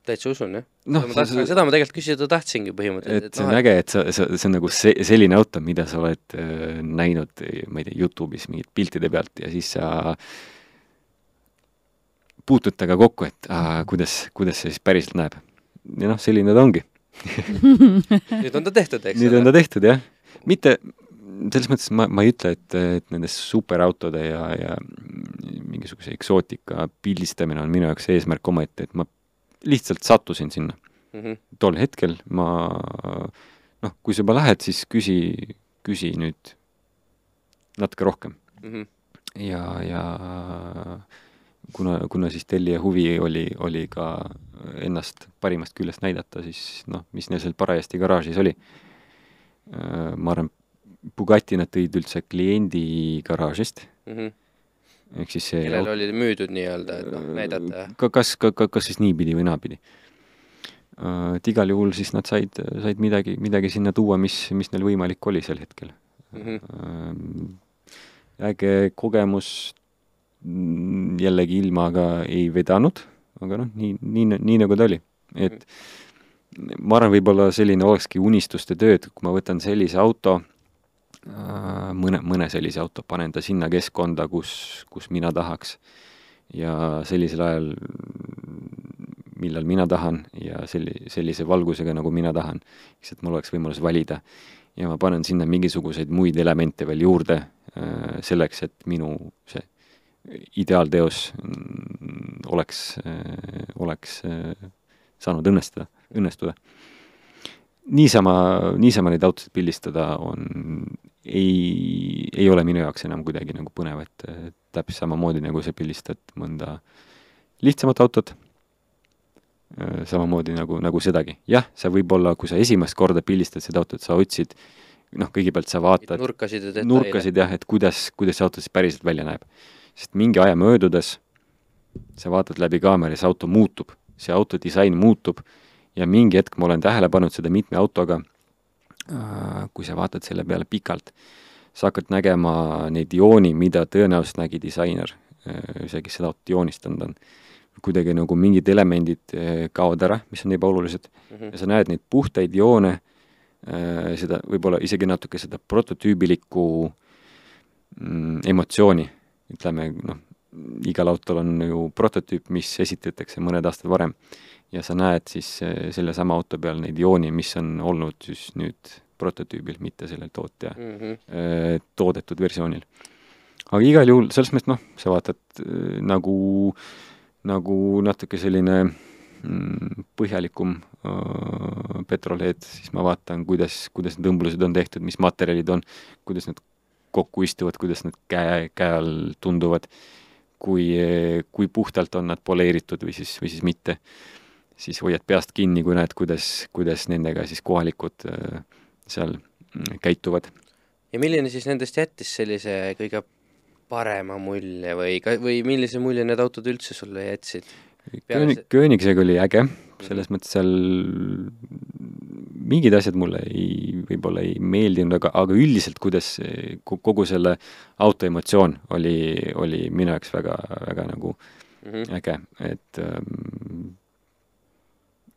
täitsa usun, jah no,. seda, see, seda ma tegelikult küsida tahtsingi põhimõtteliselt. et see on no, äge, et sa, sa, see on nagu see, selline auto, mida sa oled äh, näinud, ma ei tea, Youtube'is mingite piltide pealt ja siis sa äh, puutud temaga kokku, et aa, kuidas, kuidas see siis päriselt näeb. ja noh, selline ta ongi nüüd on ta tehtud, eks ole? nüüd on ta tehtud, jah. mitte, selles mõttes ma, ma ei ütle, et, et nende superautode ja, ja mingisuguse eksootika pildistamine on minu jaoks eesmärk omaette, et ma lihtsalt sattusin sinna mm. -hmm. tol hetkel ma noh, kui sa juba lähed, siis küsi, küsi nüüd natuke rohkem mm. -hmm. ja, ja kuna, kuna siis tellija huvi oli, oli ka ennast parimast küljest näidata, siis noh, mis neil seal parajasti garaažis oli. Äh, ma arvan, Bugatti nad tõid üldse kliendi garaažist mm. -hmm ehk siis see kellel oli müüdud nii-öelda, et noh, näidata? ka kas, ka, ka, kas siis niipidi või naapidi. Äh, et igal juhul siis nad said, said midagi, midagi sinna tuua, mis, mis neil võimalik oli sel hetkel mm. -hmm. äge kogemus, jällegi ilmaga ei vedanud, aga noh, nii, nii, nii nagu ta oli, et ma arvan, võib-olla selline olekski unistuste töö, et kui ma võtan sellise auto, äh, mõne, mõne sellise auto, panen ta sinna keskkonda, kus, kus mina tahaks ja sellisel ajal, millal mina tahan ja selli-, sellise valgusega, nagu mina tahan, lihtsalt mul oleks võimalus valida. ja ma panen sinna mingisuguseid muid elemente veel juurde, äh, selleks, et minu see ideaalteos oleks, oleks saanud õnnestuda, õnnestuda. niisama, niisama neid autosid pildistada on, ei, ei ole minu jaoks enam kuidagi nagu põnev, et täpselt samamoodi, nagu sa pildistad mõnda lihtsamat autot, samamoodi nagu, nagu sedagi. jah, sa võib-olla, kui sa esimest korda pildistad seda autot, sa otsid noh, kõigepealt sa vaatad nurkasid ja detaile. nurkasid jah, et kuidas, kuidas see auto siis päriselt välja näeb sest mingi aja möödudes sa vaatad läbi kaamera ja see auto muutub, see auto disain muutub. Ja mingi hetk ma olen tähele pannud seda mitme autoga, äh, kui sa vaatad selle peale pikalt, sa hakkad nägema neid jooni, mida tõenäoliselt nägi disainer, äh, see, kes seda autot joonistanud on. kuidagi nagu mingid elemendid äh, kaovad ära, mis on ebaolulised. Mm, -hmm. ja sa näed neid puhtaid joone, seda võib-olla isegi natuke seda prototüübilikku mm, emotsiooni, ütleme noh, igal autol on ju prototüüp, mis esitatakse mõned aastad varem ja sa näed siis eh, sellesama auto peal neid jooni, mis on olnud siis nüüd prototüübil, mitte sellel tootja mm -hmm. toodetud versioonil. aga igal juhul, selles mõttes noh, sa vaatad äh, nagu, nagu natuke selline mm, põhjalikum äh, petrolhead, siis ma vaatan, kuidas, kuidas need õmblused on tehtud, mis materjalid on, kuidas need kokku istuvad, kuidas need käe, käe all tunduvad, kui, kui puhtalt on nad poleeritud või siis, või siis mitte siis hoiad peast kinni, kui näed, kuidas, kuidas nendega siis kohalikud äh, seal mm, käituvad. ja milline siis nendest jättis sellise kõige parema mulje või või millise mulje need autod üldse sulle jätsid? Köönig, Köönigsega oli äge, selles mõttes seal mingid asjad mulle ei, võib-olla ei meeldinud, aga, aga üldiselt, kuidas kogu selle auto emotsioon oli, oli minu jaoks väga, väga nagu mm -hmm. äge, et ähm,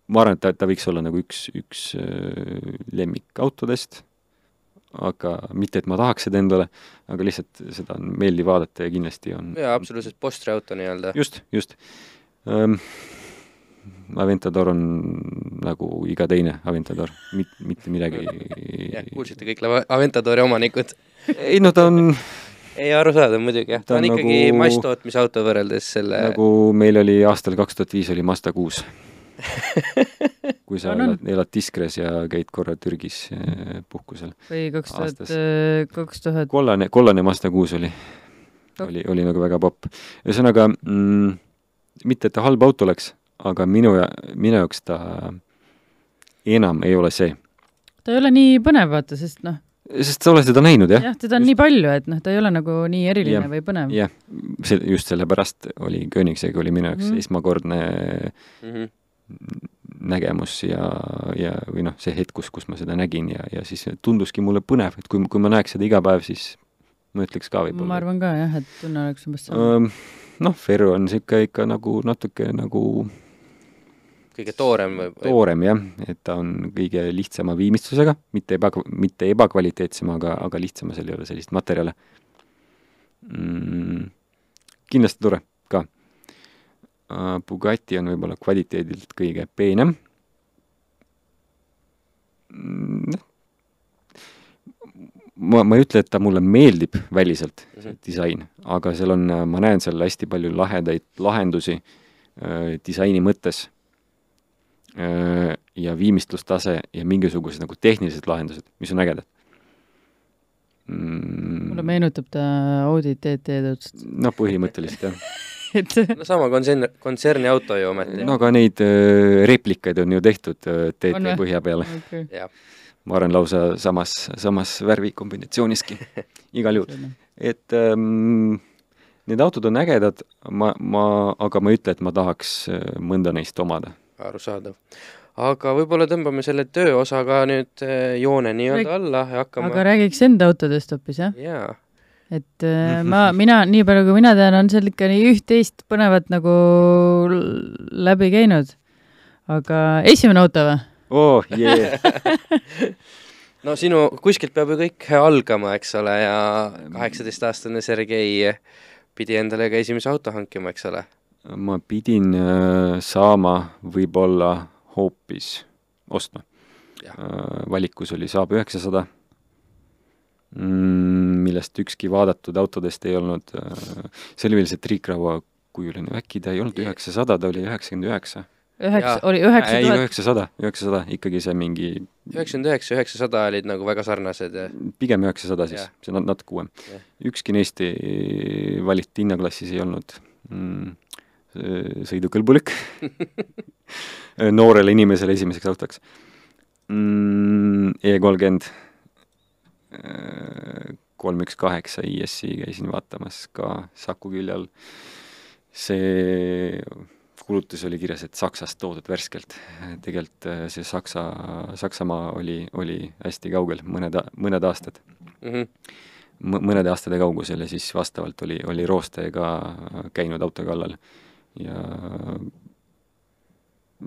ma arvan, et ta, ta võiks olla nagu üks, üks äh, lemmikautodest, aga mitte, et ma tahaks seda endale, aga lihtsalt seda on meeldiv vaadata ja kindlasti on jaa, absoluutselt postriauto nii-öelda. just, just um,. Aventador on nagu iga teine Aventador, mit-, mitte midagi kuulsite kõik Aventadori omanikud ei no ta on ei, arusaadav muidugi, jah, ta on, ikkagi nagu, masstootmisauto võrreldes selle nagu meil oli aastal kaks tuhat viis oli Mazda kuus kui sa no, elad, elad Diskres ja käid korra Türgis eh, puhkusel. või kaks tuhat, eh, kaks tuhat kollane, kollane Mazda kuus oli no., oli, oli nagu väga popp. ühesõnaga mm,, mitte et ta halb auto oleks, aga minu ja, minu jaoks ta enam ei ole see. ta ei ole nii põnev, vaata, sest noh, sest sa oled teda näinud, jah? jah, teda on just... nii palju, et noh, ta ei ole nagu nii eriline ja, või põnev. jah, see, just sellepärast oli Königsega oli minu jaoks mm -hmm. esmakordne mm -hmm nägemus ja, ja või noh, see hetk, kus, kus ma seda nägin ja, ja siis tunduski mulle põnev, et kui, kui ma näeks seda iga päev, siis ma ütleks ka võib-olla. ma arvan ka jah, et tunne oleks umbes sama. noh, Ferro on niisugune ikka nagu natuke nagu kõige toorem või? toorem jah, et ta on kõige lihtsama viimistlusega, mitte eba, mitte ebakvaliteetsema, aga, aga lihtsama, seal ei ole sellist materjale mm,. kindlasti tore Äh, Bugatti on võib-olla kvaliteedilt kõige peenem. Mm, ma, ma ei ütle, et ta mulle meeldib väliselt, see mhm. disain, aga seal on, ma näen seal hästi palju lahedaid lahendusi äh, disaini mõttes ja viimistlustase ja mingisugused nagu tehnilised lahendused, mis on ägedad mm.. mulle meenutab ta Audi TT-d. no põhimõtteliselt jah et no sama kontserni, kontserni auto ju ometi. no aga neid äh, replikaid on ju tehtud äh, TT põhja peale okay.. ma arvan, lausa samas, samas värvikombinatsiooniski igal juhul. et ähm, need autod on ägedad, ma, ma, aga ma ei ütle, et ma tahaks äh, mõnda neist omada. Arusaadav aga võib-olla tõmbame selle tööosa ka nüüd äh, joone nii-öelda alla ja hakkame aga räägiks enda autodest hoopis, jah? jaa et äh, ma, mina, nii palju kui mina tean, on seal ikka nii üht-teist põnevat nagu läbi käinud. aga esimene auto või? oh yeah. no sinu, kuskilt peab ju kõik algama, eks ole, ja kaheksateistaastane Sergei pidi endale ka esimese auto hankima, eks ole? Ma pidin äh, saama võib-olla hoopis ostma. Äh, valikus oli Saab üheksasada Mm, millest ükski vaadatud autodest ei olnud, äh, see oli veel see triikraua kujuline, äkki ta ei olnud üheksasada, ta oli üheksakümmend üheksa. üheksa, oli üheksa tuhat? ei, üheksasada, üheksasada, ikkagi see mingi üheksakümmend üheksa, üheksasada olid nagu väga sarnased ja pigem üheksasada siis, see on natuke uuem. ükski neist ei, valitud hinnaklassis ei olnud mm, sõidukõlbulik noorele inimesele esimeseks autoks mm,. E kolmkümmend kolm üks kaheksa IS-i käisin vaatamas ka Saku külje all. see kulutus oli kirjas, et Saksast toodud värskelt. tegelikult äh, see Saksa, Saksamaa oli, oli hästi kaugel, mõned, mõned aastad mm. -hmm. mõnede aastate kaugusel ja siis vastavalt oli, oli Rooste ka käinud auto kallal ja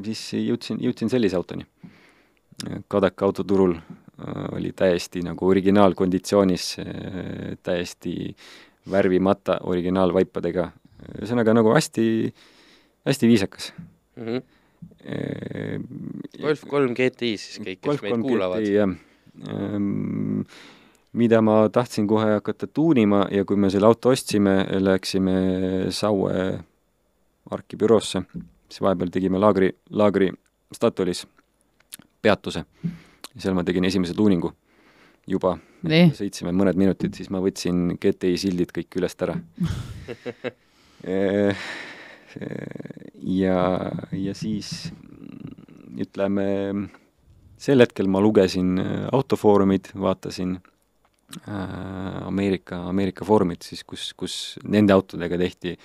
siis jõudsin, jõudsin sellise autoni. Kadaka autoturul oli täiesti nagu originaalkonditsioonis, täiesti värvimata originaalvaipadega, ühesõnaga nagu hästi, hästi viisakas mm. -hmm. Golf kolm GTI siis kõik, kes meid kuulavad. jah. Ehm, mida ma tahtsin kohe hakata tuunima ja kui me selle auto ostsime, läksime Saue argibüroosse, siis vahepeal tegime laagri, laagri Statoilis peatuse. seal ma tegin esimese tuuningu juba. sõitsime mõned minutid, siis ma võtsin GTI sildid kõik ülest ära eh, ja, ja siis ütleme, sel hetkel ma lugesin autofoorumid, vaatasin äh, Ameerika, Ameerika foorumit siis, kus, kus nende autodega tehti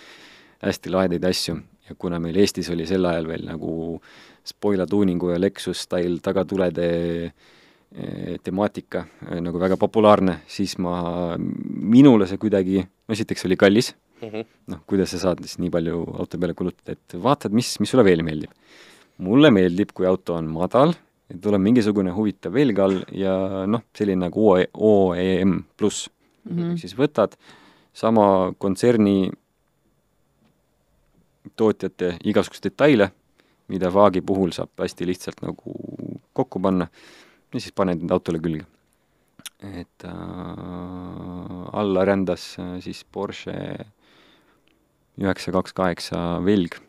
hästi lahedaid asju ja kuna meil Eestis oli sel ajal veel nagu spoila tuuningu ja Lexus style tagatulede eh, temaatika eh, nagu väga populaarne, siis ma, minule see kuidagi, esiteks oli kallis mm -hmm., noh, kuidas sa saad siis nii palju auto peale kulutada, et vaatad, mis, mis sulle veel meeldib. mulle meeldib, kui auto on madal, et tuleb mingisugune huvitav velg all ja noh, selline nagu OE, OEM pluss mm -hmm. siis võtad sama kontserni tootjate igasuguseid detaile, mida Vaagi puhul saab hästi lihtsalt nagu kokku panna ja siis paned need autole külge. et äh, alla rändas äh, siis Porsche üheksa kaks kaheksa velg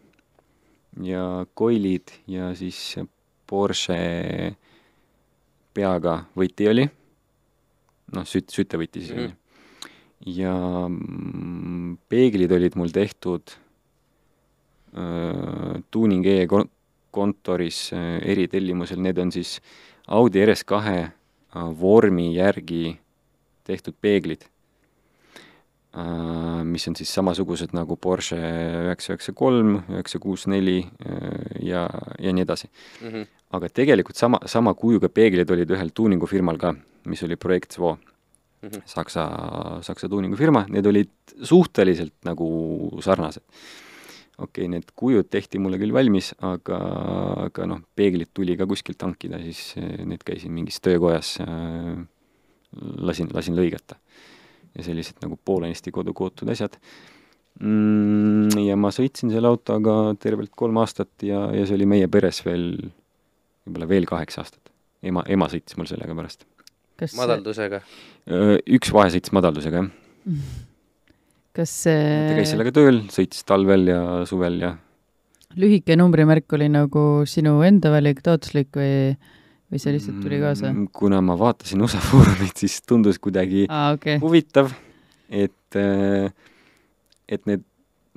ja koilid ja siis Porsche peaga võti oli, noh, süt-, sütevõti siis oli mm. -hmm. ja peeglid olid mul tehtud tuuning E kontoris äh, eritellimusel, need on siis Audi RS2 äh, vormi järgi tehtud peeglid, mis on siis samasugused nagu Porsche üheksa üheksa kolm, üheksa kuus neli ja, ja nii edasi mm. -hmm. aga tegelikult sama, sama kujuga peeglid olid ühel tuuningufirmal ka, mis oli Projekt Svo mm. -hmm. Saksa, Saksa tuuningufirma, need olid suhteliselt nagu sarnased okei okay,, need kujud tehti mulle küll valmis, aga, aga noh, peeglid tuli ka kuskilt hankida, siis eh, need käisin mingis töökojas äh,, lasin, lasin lõigata. ja sellised nagu poolenisti kodu kootud asjad mm,. ja ma sõitsin selle autoga tervelt kolm aastat ja, ja see oli meie peres veel, võib-olla veel kaheksa aastat. ema, ema sõitis mul sellega pärast. madaldusega? Üks vahe sõitis madaldusega, jah kas ta käis sellega tööl, sõitis talvel ja suvel ja lühike numbrimärk oli nagu sinu enda valik, taotluslik või, või see lihtsalt tuli kaasa? Mm, kuna ma vaatasin USA Foorumit, siis tundus kuidagi ah, okay. huvitav, et, et need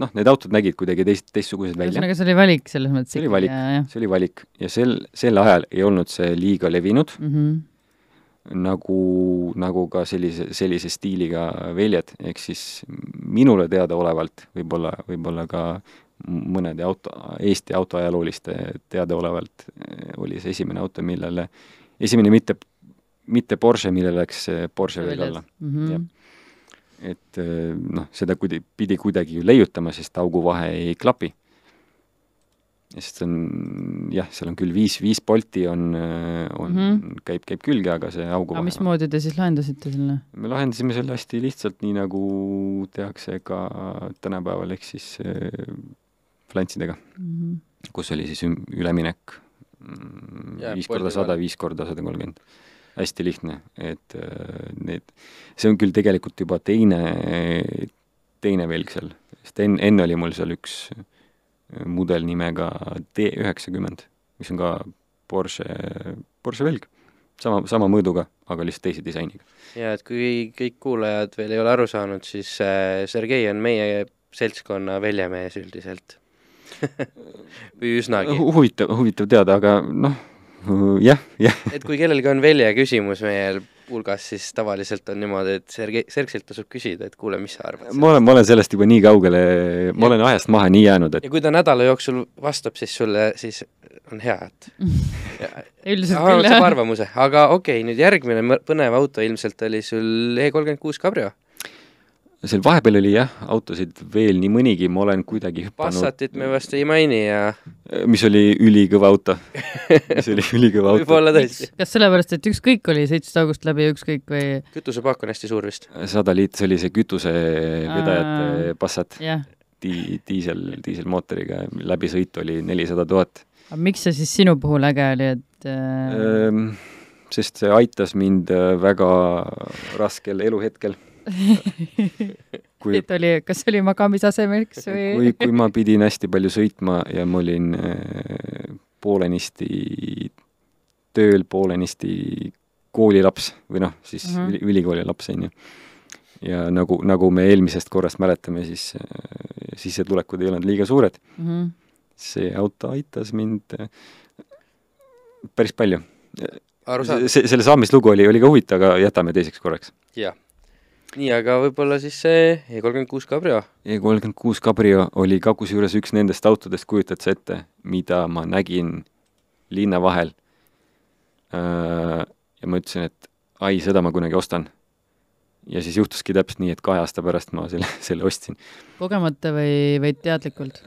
noh, need autod nägid kuidagi teist, teistsugused välja. ühesõnaga, see oli valik selles mõttes? see oli valik, see oli valik ja sel, sel ajal ei olnud see liiga levinud mm. -hmm nagu, nagu ka sellise, sellise stiiliga väljad, ehk siis minule teadaolevalt, võib-olla, võib-olla ka mõnede auto, Eesti autoajalooliste teadaolevalt eh, oli see esimene auto, millele, esimene mitte, mitte Porsche, millele läks Porsche veel alla mm. -hmm. et eh, noh, seda kudi-, pidi kuidagi ju leiutama, sest auguvahe ei klapi sest see on jah, seal on küll viis, viis bolti on, on mm, -hmm. käib, käib külge, aga see augu aga mismoodi te siis lahendasite selle? me lahendasime selle hästi lihtsalt, nii nagu tehakse ka tänapäeval, ehk siis äh, flantsidega mm, -hmm. kus oli siis üleminek mm, viis korda sada, viis korda sada kolmkümmend. hästi lihtne, et äh, need, see on küll tegelikult juba teine, teine velg seal, sest enne, enne oli mul seal üks äh, mudel nimega D üheksakümmend, mis on ka Porsche, Porsche velg. sama, sama mõõduga, aga lihtsalt teise disainiga. ja et kui kõik kuulajad veel ei ole aru saanud, siis äh, Sergei on meie seltskonna väljamees üldiselt või üsnagi. huvitav, huvitav teada, aga noh, jah, jah. et kui kellelgi on välja küsimus meie hulgas, siis tavaliselt on niimoodi, et Sergei, Sergselt tasub küsida, et kuule, mis sa arvad. ma olen, ma olen sellest juba nii kaugele, ma olen ajast maha nii jäänud, et ja kui ta nädala jooksul vastab siis sulle, siis on hea, et üldiselt küll, jah. arvamuse, aga okei okay,, nüüd järgmine põnev auto ilmselt oli sul E kolmkümmend kuus Cabrio? Seal vahepeal oli jah, autosid veel nii mõnigi, ma olen kuidagi hüpanud Passatit me vast ei maini ja mis oli ülikõva auto mis oli ülikõva auto. võib-olla tõesti. kas sellepärast, et ükskõik oli seitsest august läbi ükskõik või? kütusepaak on hästi suur vist. sada liit-, see oli see kütusevedajate Passat jah. Di-, diisel, diiselmootoriga, läbisõit oli nelisada tuhat. aga miks see siis sinu puhul äge oli, et äh... Sest see aitas mind äh, väga raskel eluhetkel kui, et oli, kas oli magamisasemeks või? kui, kui ma pidin hästi palju sõitma ja ma olin äh, poolenisti tööl, poolenisti koolilaps või noh, siis mm -hmm. ülikooli laps, on ju. ja nagu, nagu me eelmisest korrast mäletame, siis äh, sissetulekud ei olnud liiga suured mm. -hmm. see auto aitas mind äh, päris palju. see, selle saamislugu oli, oli ka huvitav, aga jätame teiseks korraks. jah nii, aga võib-olla siis see E kolmkümmend kuus Cabrio? E kolmkümmend kuus Cabrio oli ka kusjuures üks nendest autodest, kujutad sa ette, mida ma nägin linna vahel. Ja ma ütlesin, et ai, seda ma kunagi ostan. ja siis juhtuski täpselt nii, et kahe aasta pärast ma selle, selle ostsin. kogemata või, või teadlikult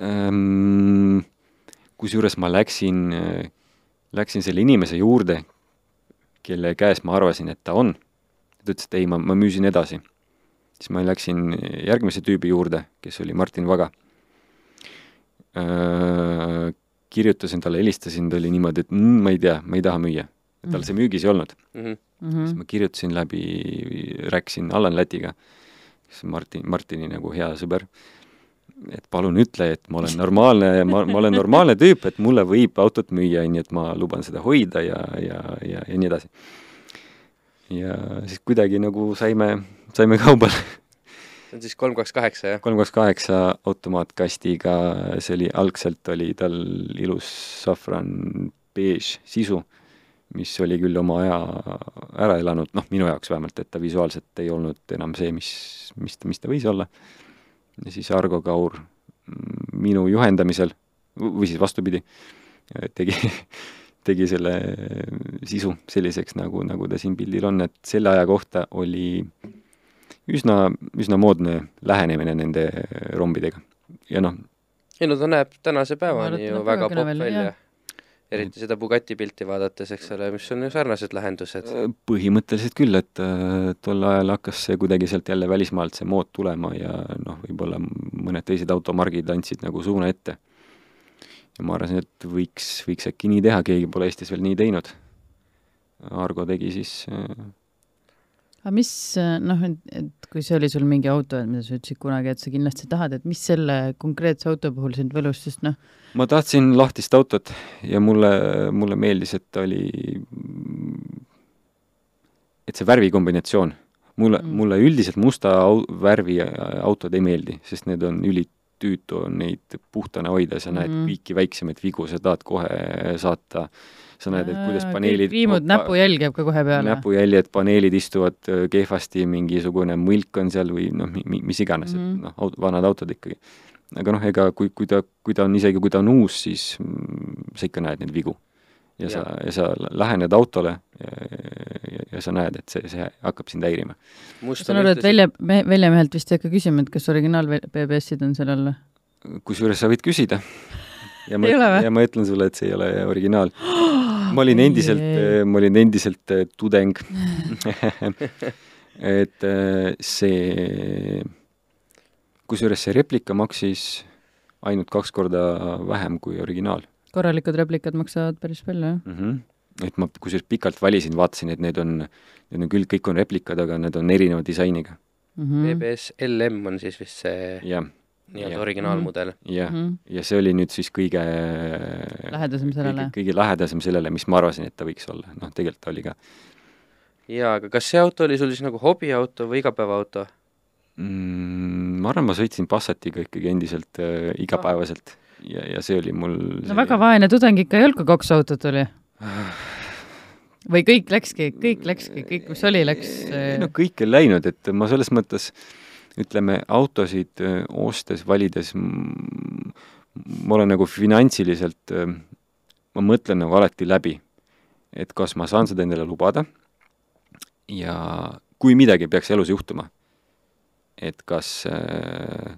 kusjuures ma läksin, läksin selle inimese juurde, kelle käes ma arvasin, et ta on. ta ütles, et ei, ma, ma müüsin edasi siis ma läksin järgmise tüübi juurde, kes oli Martin Vaga. Kirjutasin talle, helistasin, ta oli niimoodi, et mm, ma ei tea, ma ei taha müüa. tal see müügis ei olnud mm. -hmm. siis ma kirjutasin läbi, rääkisin Allan Lätiga, kes on Martin, Martini nagu hea sõber, et palun ütle, et ma olen normaalne, ma, ma olen normaalne tüüp, et mulle võib autot müüa, nii et ma luban seda hoida ja, ja, ja, ja nii edasi. Ja siis kuidagi nagu saime saime kaubale. see on siis kolm, kaks, kaheksa, jah? kolm, kaks, kaheksa automaatkastiga, see oli, algselt oli tal ilus safran beež sisu, mis oli küll oma aja ära elanud, noh, minu jaoks vähemalt, et ta visuaalselt ei olnud enam see, mis, mis, mis ta võis olla. ja siis Argo Kaur minu juhendamisel, või siis vastupidi, tegi tegi selle sisu selliseks, nagu, nagu ta siin pildil on, et selle aja kohta oli üsna, üsna moodne lähenemine nende rombidega ja noh. ei no ta näeb tänase päevani ju väga popp välja. eriti seda Bugatti pilti vaadates, eks ole, mis on ju sarnased lahendused. Äh, põhimõtteliselt küll, et äh, tol ajal hakkas see kuidagi sealt jälle välismaalt see mood tulema ja noh, võib-olla mõned teised automargid andsid nagu suuna ette. Ja ma arvasin, et võiks, võiks äkki nii teha, keegi pole Eestis veel nii teinud. Argo tegi siis äh, aga mis noh, et, kui see oli sul mingi auto, mida sa ütlesid kunagi, et sa kindlasti tahad, et mis selle konkreetse auto puhul sind võlus, sest noh ma tahtsin lahtist autot ja mulle, mulle meeldis, et oli, et see värvikombinatsioon, mulle mm., mulle üldiselt musta au-, värvi autod ei meeldi, sest need on ülitüütu on neid puhtana hoida, sa näed mm. kõiki väiksemaid vigu, sa tahad kohe saata sa näed, et kuidas paneelid viimud, näpujälg jääb ka kohe peale. näpujäljed, paneelid istuvad äh, kehvasti, mingisugune mõlk on seal või noh, mis iganes mm, -hmm. et mhm. noh, vanad autod ikkagi. aga noh, ega kui, kui ta, kui ta on, isegi kui ta on uus, siis mm, sa ikka näed neid vigu. ja, ja sa, ja sa lähened autole ja, ja, sa näed, et see, see hakkab sind häirima. ma saan aru, et välja, väljamehelt vist ei hakka küsima, et kas originaal BBS-id on seal all? kusjuures sa võid küsida ja ma, ja ma ütlen sulle, et see ei ole originaal ma olin endiselt, ma olin endiselt äh, tudeng et äh, see, kusjuures see replika maksis ainult kaks korda vähem kui originaal. korralikud replikad maksavad päris palju, jah mm? -hmm. Et ma kusjuures pikalt valisin, vaatasin, et need on, need on küll, kõik on replikad, aga need on erineva disainiga mm. -hmm. BBS LM on siis vist see nii-öelda originaalmudel. jah, mhm. ja see oli nüüd siis kõige lähedasem sellele? kõige lähedasem sellele, mis ma arvasin, et ta võiks olla, noh tegelikult ta oli ka. jaa, aga kas see auto oli sul siis nagu hobiauto või igapäevaauto mm,? Ma arvan, ma sõitsin Passatiga ikkagi endiselt äh, igapäevaselt ja, ja see oli mul no väga vaene tudeng ikka ei olnud, kui kaks autot oli või kõik läkski, kõik läkski, kõik, mis oli, läks äh... no kõik ei läinud, et ma selles mõttes äh, ütleme, autosid ostes, valides ma olen nagu finantsiliselt, ma mõtlen nagu alati läbi, et kas ma saan seda endale lubada ja kui midagi peaks elus juhtuma, et kas äh,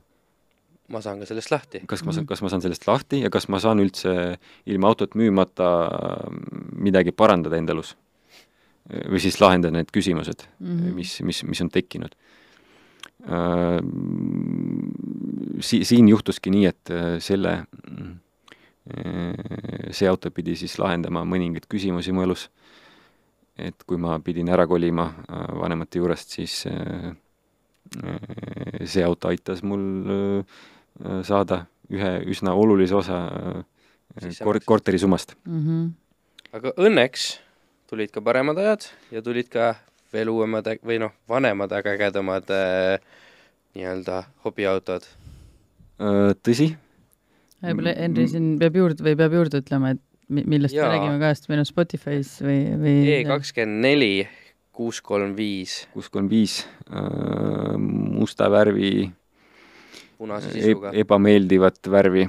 ma saan ka sellest lahti. kas ma saan, Mhm. kas ma saan sellest lahti ja kas ma saan üldse ilma autot müümata midagi parandada enda elus? või siis lahendada need küsimused mm. -hmm. mis, mis, mis on tekkinud. Si-, siin juhtuski nii, et äh, selle, see auto pidi siis lahendama mõningaid küsimusi mu elus. et kui ma pidin ära kolima äh, vanemate juurest, siis äh, äh, see auto aitas mul äh, saada ühe üsna olulise osa äh, kor-, korteri summast. Mhm. aga õnneks tulid ka paremad ajad ja tulid ka veel uuemad või noh, vanemad, aga ägedamad äh, nii-öelda hobiautod. Äh, tõsi, võib-olla Henri siin peab juurde või peab juurde ütlema, et mi- millest Jaa. me räägime ka, sest meil on Spotify's või, või E kakskümmend neli, kuus kolm viis kuus kolm viis, äh, musta värvi punase sisuga. ebameeldivat värvi,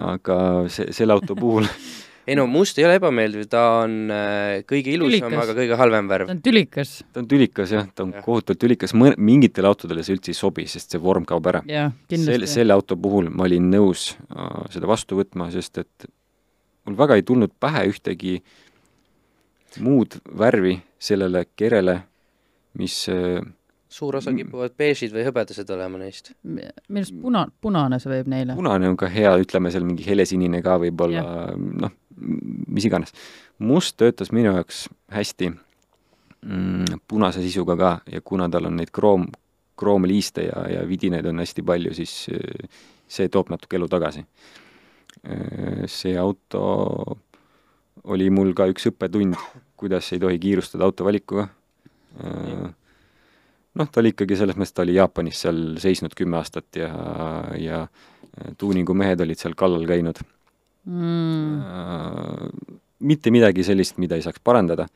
aga see, selle auto puhul ei no must ei ole ebameeldiv, ta on äh, kõige ilusam, aga kõige halvem ta värv. on tülikas ta on tülikas jah, ta on Jah. kohutavalt tülikas, mõne, mingitele autodele see üldse ei sobi, sest see vorm kaob ära. ja selle, selle auto puhul ma olin nõus äh, seda vastu võtma, sest et mul väga ei tulnud pähe ühtegi muud värvi sellele kerele, mis äh, suur osa Mm. kipuvad beežid või hõbedased olema neist. minu arust puna, punane sobib neile. punane on ka hea, ütleme seal mingi helesinine ka võib-olla, noh, mis iganes. must töötas minu jaoks hästi mm, punase sisuga ka ja kuna tal on neid kroom, kroomliiste ja, ja vidinaid on hästi palju, siis äh, see toob natuke elu tagasi. see auto oli mul ka üks õppetund, kuidas ei tohi kiirustada auto valikuga. noh, ta oli ikkagi selles mõttes, ta oli Jaapanis seal seisnud kümme aastat ja, ja tuuningumehed olid seal kallal käinud mm.. äh, mitte midagi sellist, mida ei saaks parandada,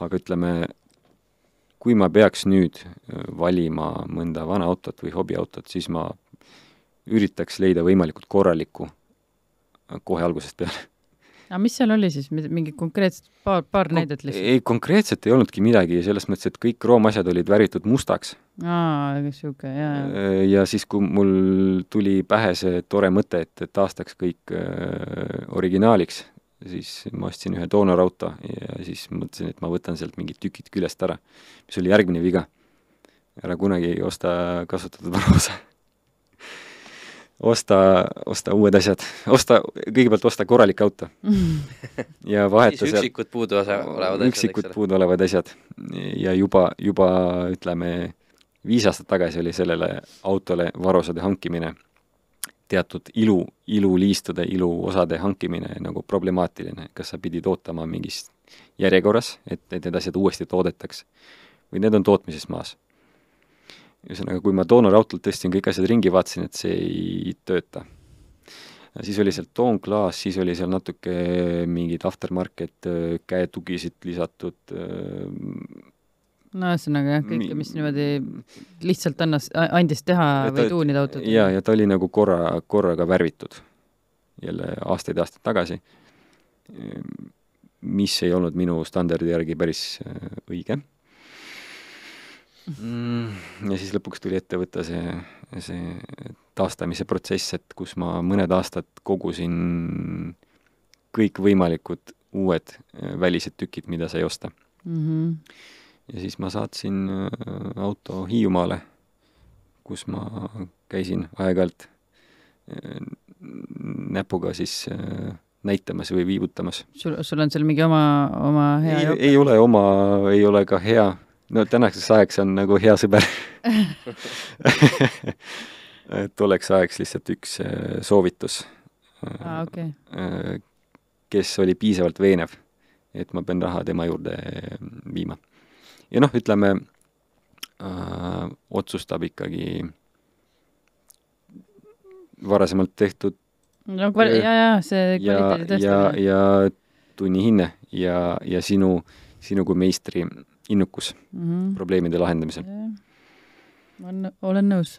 aga ütleme, kui ma peaks nüüd äh, valima mõnda vana autot või hobiautot, siis ma üritaks leida võimalikult korralikku äh, kohe algusest peale. Aga mis seal oli siis, mingi konkreetset paar, paar Kon näidet lihtsalt? ei, konkreetselt ei olnudki midagi, selles mõttes, et kõik roomasjad olid värvitud mustaks. aa, niisugune, jaa, jaa. ja siis, kui mul tuli pähe see tore mõte, et, et taastaks kõik äh, originaaliks, siis ma ostsin ühe doonorauto ja siis mõtlesin, et ma võtan sealt mingid tükid küljest ära, mis oli järgmine viga. ära kunagi osta kasutatud vana osa osta, osta uued asjad, osta, kõigepealt osta korralik auto. Ja vaheta seal üksikud puudu olevad asjad, üksikud puudu olevad asjad. Ja juba, juba ütleme, viis aastat tagasi oli sellele autole varusade hankimine, teatud ilu, iluliistude, iluosade hankimine nagu problemaatiline, kas sa pidid ootama mingis järjekorras, et, et need asjad uuesti toodetaks? Või need on tootmises maas ühesõnaga, kui ma doonorautolt tõstsin kõik asjad ringi, vaatasin, et see ei tööta. siis oli seal toonklaas, siis oli seal natuke mingeid aftermarket käetugisid lisatud. no ühesõnaga jah, kõike, mis niimoodi lihtsalt annas, andis teha ja või ta, tuunida autot. jaa, ja ta oli nagu korra, korraga värvitud. jälle aastaid-aastaid tagasi. mis ei olnud minu standardi järgi päris õige Mm, ja siis lõpuks tuli ette võtta see, see taastamise protsess, et kus ma mõned aastad kogusin kõikvõimalikud uued välised tükid, mida sai osta mm. -hmm. ja siis ma saatsin auto Hiiumaale, kus ma käisin aeg-ajalt näpuga siis näitamas või viibutamas. sul, sul on seal mingi oma, oma hea ei, ei ole oma, ei ole ka hea no tänaseks ajaks on nagu hea sõber tolleks ajaks lihtsalt üks soovitus ah,. Okay. kes oli piisavalt veenev, et ma pean raha tema juurde viima. ja noh, ütleme äh, otsustab ikkagi varasemalt tehtud no kval-, jaa, jaa, see kvaliteedi tõesti. ja, ja tunnihinne ja, ja sinu, sinu kui meistri innukus mm -hmm. probleemide lahendamisel. ma olen nõus.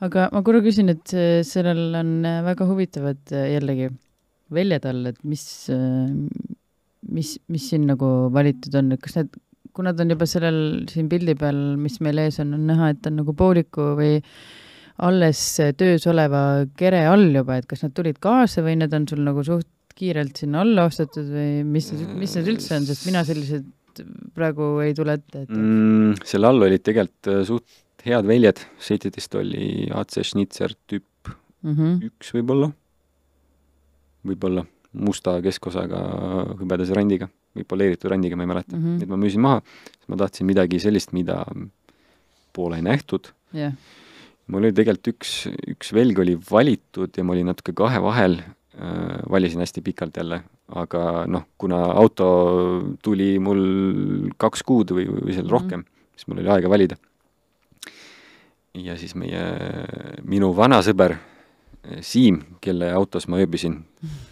aga ma korra küsin, et sellel on väga huvitavad jällegi väljad all, et mis, mis, mis siin nagu valitud on, et kas need kuna ta on juba sellel siin pildi peal, mis meil ees on, on näha, et on nagu pooliku või alles töös oleva kere all juba, et kas nad tulid kaasa või need on sul nagu suht kiirelt sinna alla ostetud või mis, mis need üldse on, sest mina sellised praegu ei tule ette, et mm,. selle all olid tegelikult äh, suht head väljad, seitseteist oli AC Schnitzer tüüp mm -hmm. üks võib-olla, võib-olla musta keskosaga hõbedase randiga või poleeritud randiga, ma ei mäleta mm. Mhm. Need ma müüsin maha, sest ma tahtsin midagi sellist, mida poole ei nähtud. jah, mul oli tegelikult üks, üks velg oli valitud ja ma olin natuke kahe vahel valisin hästi pikalt jälle, aga noh, kuna auto tuli mul kaks kuud või, või seal Mhm. rohkem, siis mul oli aega valida. ja siis meie, minu vana sõber eh, Siim, kelle autos ma ööbisin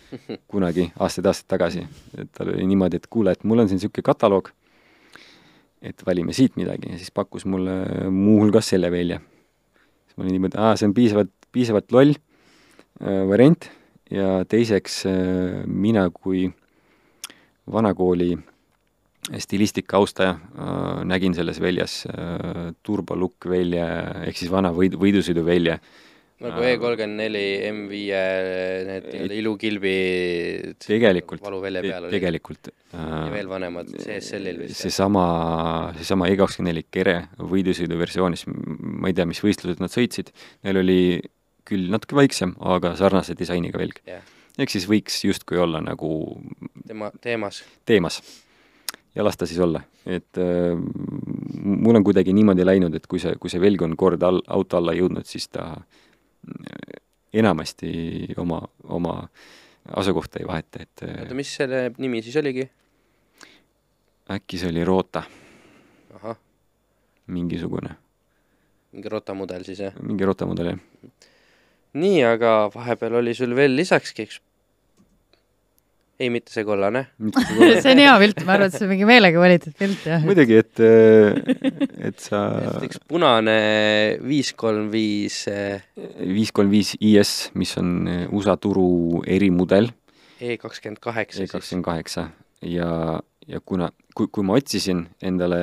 kunagi aastaid-aastaid tagasi, et tal oli niimoodi, et kuule, et mul on siin niisugune kataloog, et valime siit midagi ja siis pakkus mulle muuhulgas selle välja. siis ma olin niimoodi, aa, see on piisavalt, piisavalt loll äh, variant ja teiseks äh, mina kui vanakooli stilistika austaja äh, nägin selles väljas äh, turbolukk välja ehk siis vana võid-, võidusõiduvälja nagu Äh, E kolmkümmend neli M5 need nii-öelda ilukilbid tegelikult, valuvälja peal olid. tegelikult ja veel vanemad CSL-il vist. seesama, seesama E kakskümmend neli kere võidusõidu versioonis, ma ei tea, mis võistlused nad sõitsid, neil oli küll natuke väiksem, aga sarnase disainiga velg. Jah. ehk siis võiks justkui olla nagu tema teemas. teemas ja las ta siis olla, et äh, mul on kuidagi niimoodi läinud, et kui see, kui see velg on kord all, auto alla jõudnud, siis ta äh, enamasti oma, oma asukohta ei vaheta, et äh, oota, mis selle nimi siis oligi? äkki see oli Rota, ahah, mingisugune, mingi rotamudel siis jah? mingi Rota mudel, jah. nii, aga vahepeal oli sul veel lisakski üks ei, mitte see kollane. see on hea pilt, ma arvan, et see on mingi meelega valitud pilt, jah. muidugi, et, et sa üks punane viis kolm viis viis kolm viis IS, mis on USA turu erimudel E kakskümmend kaheksa E siis. kakskümmend kaheksa ja, ja kuna, kui, kui ma otsisin endale,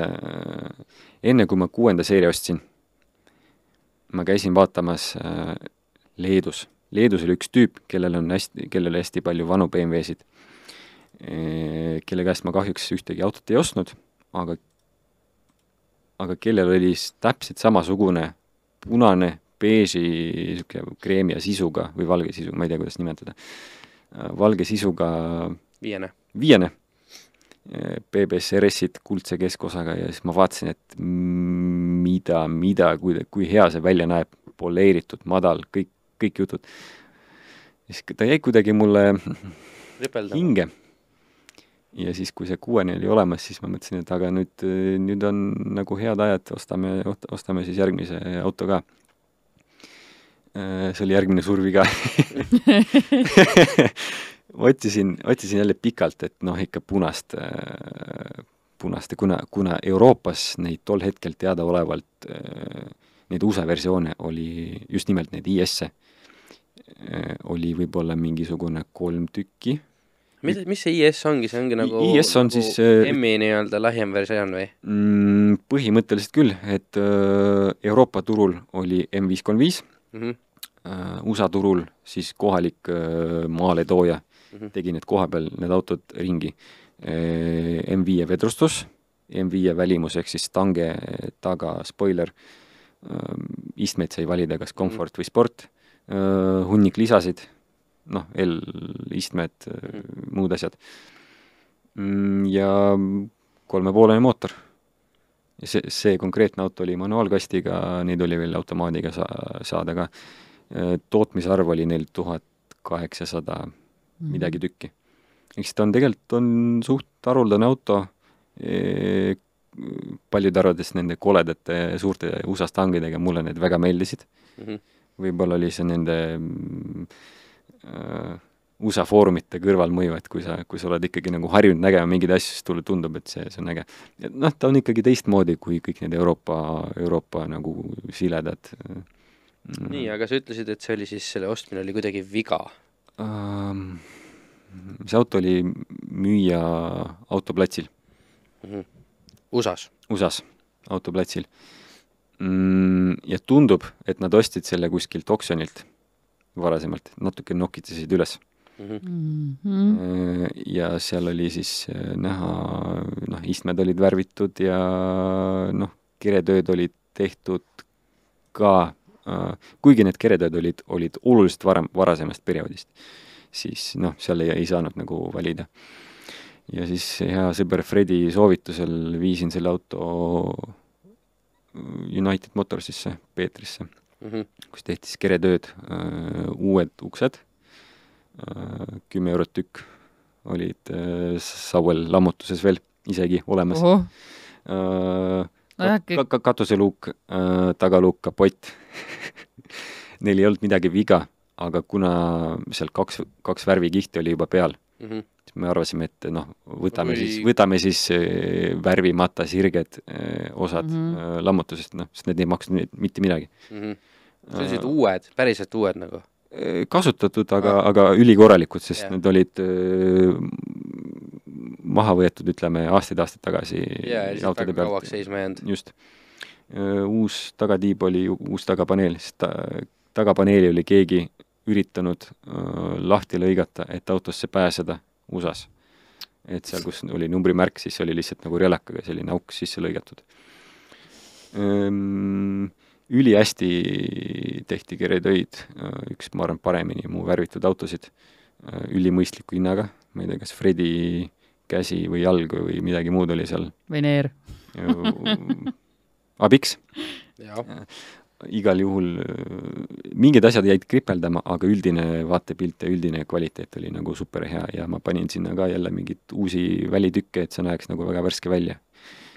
enne kui ma kuuenda seeria ostsin, ma käisin vaatamas äh, Leedus. Leedus oli üks tüüp, kellel on hästi, kellel oli hästi palju vanu BMW-sid, kelle käest ma kahjuks ühtegi autot ei ostnud, aga aga kellel oli täpselt samasugune punane beeži niisugune kreemi ja sisuga või valge sisuga, ma ei tea, kuidas nimetada, valge sisuga viiene. viiene BBS RS-id kuldse keskosaga ja siis ma vaatasin, et mida, mida, kui, kui hea see välja näeb, poleeritud, madal, kõik, kõik jutud. siis ta jäi kuidagi mulle rüpeldama. hinge. ja siis, kui see kuuene oli olemas, siis ma mõtlesin, et aga nüüd, nüüd on nagu head ajad, ostame, ostame siis järgmise auto ka. see oli järgmine suur viga otsisin, otsisin jälle pikalt, et noh, ikka punast, punast ja kuna, kuna Euroopas neid tol hetkel teadaolevalt, neid USA versioone oli just nimelt neid IS-e, oli võib-olla mingisugune kolm tükki mis, mis see IS ongi, see ongi nagu IS on nagu siis, äh, M-i nii-öelda lahjem versioon või? mm,? Põhimõtteliselt küll, et öö, Euroopa turul oli M535 Mhm, äh, USA turul siis kohalik äh, maaletooja Mhm. tegi need kohapeal, need autod ringi. M5 vedrustus, M5 välimus ehk siis stange taga spoiler, istmeid sai valida kas komfort või sport, hunnik lisasid, noh, L-istmed, muud asjad. Mm, ja kolmepoolene mootor. ja see, see konkreetne auto oli manuaalkastiga, neid oli veel automaadiga sa-, saada ka. tootmisarv oli neil tuhat kaheksasada midagi tükki. eks ta on tegelikult, on suht haruldane auto, paljude arvates nende koledate suurte USA stangidega, mulle need väga meeldisid. mhm. Võib-olla oli see nende mm, äh, USA foorumite kõrvalmõju, et kui sa, kui sa oled ikkagi nagu harjunud nägema mingeid asju, siis sulle tundub, et see, see on äge. noh, ta on ikkagi teistmoodi kui kõik need Euroopa, Euroopa nagu siledad mm. nii, aga sa ütlesid, et see oli siis, selle ostmine oli kuidagi viga. um, see auto oli müüa autoplatsil. Mhm. USA-s? USA-s, autoplatsil mm,. ja tundub, et nad ostsid selle kuskilt oksjonilt varasemalt, natuke nokitasid üles mm. Mm -hmm. ja seal oli siis äh, näha, noh, istmed olid värvitud ja noh, keretööd olid tehtud ka, äh, kuigi need keretööd olid, olid oluliselt varem, varasemast perioodist, siis noh, seal ei, ei saanud nagu valida. ja siis hea sõber Fredi soovitusel viisin selle auto United Motorsisse, Peetrisse Mm -hmm. kus tehti siis keretööd, uued uksed, kümme eurot tükk olid Sauel lammutuses veel isegi olemas. ka, ka katuseluuk, tagaluuk, kapott Neil ei olnud midagi viga, aga kuna seal kaks, kaks värvikihti oli juba peal, Mm -hmm. Me arvasime, et noh, võtame Kui- siis, võtame siis eh, värvimata sirged eh, osad mm. -hmm. lammutusest, noh, sest need ei maksnud mitte midagi. Mm -hmm. sellised uued, päriselt uued nagu kasutatud, aga Ah. aga ülikorralikud, sest yeah. need olid öö, maha võetud, ütleme, aastaid-aastaid tagasi ja lihtsalt väga kauaks seisma jäänud. just. uus tagatiib oli uus tagapaneel, sest ta, tagapaneeli oli keegi üritanud öö, lahti lõigata, et autosse pääseda USA-s. et seal, kus oli numbrimärk, siis oli lihtsalt nagu relakaga selline auk sisse lõigatud. Ehm, ülihästi tehti keretöid, üks, ma arvan, paremini mu värvitud autosid, ülimõistliku hinnaga, ma ei tea, kas Fredi käsi või jalg või midagi muud oli seal. Või neer. abiks, igal juhul öö, mingid asjad jäid kripeldama, aga üldine vaatepilt ja üldine kvaliteet oli nagu super hea ja ma panin sinna ka jälle mingeid uusi välitükke, et see näeks nagu väga värske välja.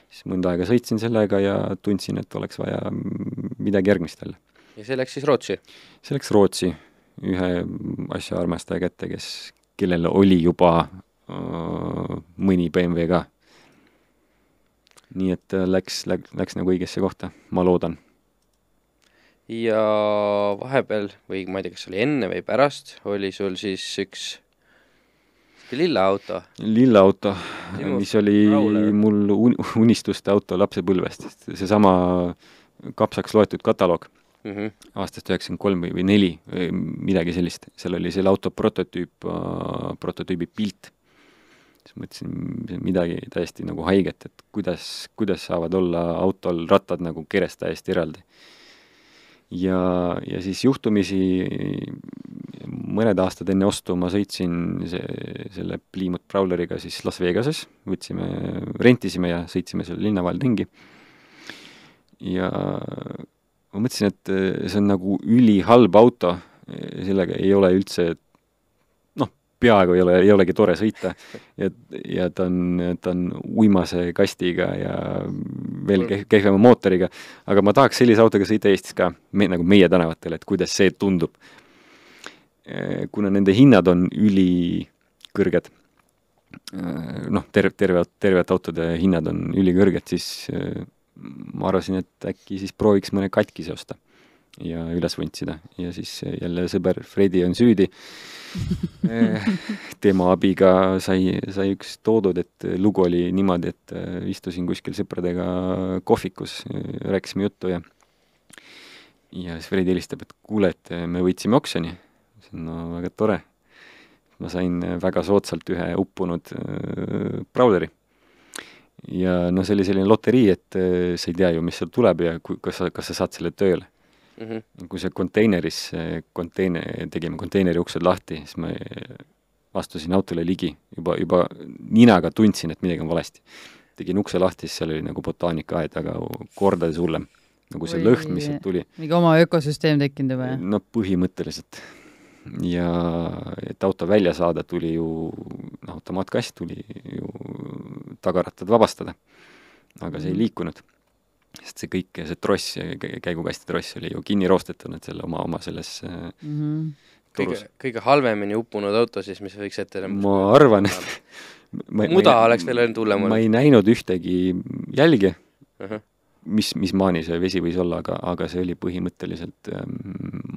siis mõnda aega sõitsin sellega ja tundsin, et oleks vaja midagi järgmist jälle. ja see läks siis Rootsi. see läks Rootsi ühe asjaarmastaja kätte, kes, kellel oli juba öö, mõni BMW ka. nii et äh, läks, läks, läks nagu õigesse kohta, ma loodan ja vahepeal või ma ei tea, kas oli enne või pärast, oli sul siis üks lilla auto. lilla auto, mis oli Prowler. mul un- unistuste auto lapsepõlvest, seesama kapsaks loetud kataloog Mm -hmm. aastast üheksakümmend kolm või, või neli või midagi sellist, seal oli selle auto prototüüp, prototüübi pilt. siis mõtlesin midagi täiesti nagu haiget, et kuidas, kuidas saavad olla autol rattad nagu kerest täiesti eraldi. ja, ja siis juhtumisi mõned aastad enne ostu ma sõitsin see, selle Plymouth Prowleriga siis Las Vegases, võtsime, rentisime ja sõitsime seal linna vahel ringi. ja ma mõtlesin, et eh, see on nagu ülihalb auto, sellega ei ole üldse peaaegu ei ole, ei olegi tore sõita. Ja, ja ta on, ta on uimase kastiga ja veel keh-, kehvema mootoriga, aga ma tahaks sellise autoga sõita Eestis ka, me, nagu meie tänavatel, et kuidas see tundub. kuna nende hinnad on ülikõrged, noh, terve, terve, tervete autode hinnad on ülikõrged, siis eh, ma arvasin, et äkki siis prooviks mõne katkise osta ja üles vuntsida ja siis jälle sõber Fredi on süüdi. tema abiga sai, sai üks toodud, et lugu oli niimoodi, et äh, istusin kuskil sõpradega kohvikus, rääkisime juttu ja ja siis Fredi helistab, et kuule, et me võitsime oksjoni. ütlesin, no väga tore. ma sain väga soodsalt ühe uppunud äh, Prowleri ja noh, see oli selline loterii, et äh, sa ei tea ju, mis sealt tuleb ja kui, kas sa, kas sa saad selle tööle. Mm -hmm. kui see konteineris, konteiner, tegime konteineri uksed lahti, siis ma astusin autole ligi, juba, juba ninaga tundsin, et midagi on valesti. tegin ukse lahti, siis seal oli nagu botaanikaaed, aga kordades hullem. nagu see Oi. lõhn, mis sealt tuli. mingi oma ökosüsteem tekkinud juba, jah? no põhimõtteliselt. ja et auto välja saada, tuli ju, noh, automaatkast tuli ju tagarattad vabastada. aga see ei Mhm. liikunud. Sest see kõik, see tross, käigukasti tross oli ju kinni roostetanud selle oma, oma selles äh, Mhm. turus kõige, kõige halvemini uppunud auto siis, mis võiks ette ma arvan, et ma, muda ma, oleks veel veel hullem ma olnud. ei näinud ühtegi jälge, ahah, mis, mis maani see vesi võis olla, aga, aga see oli põhimõtteliselt,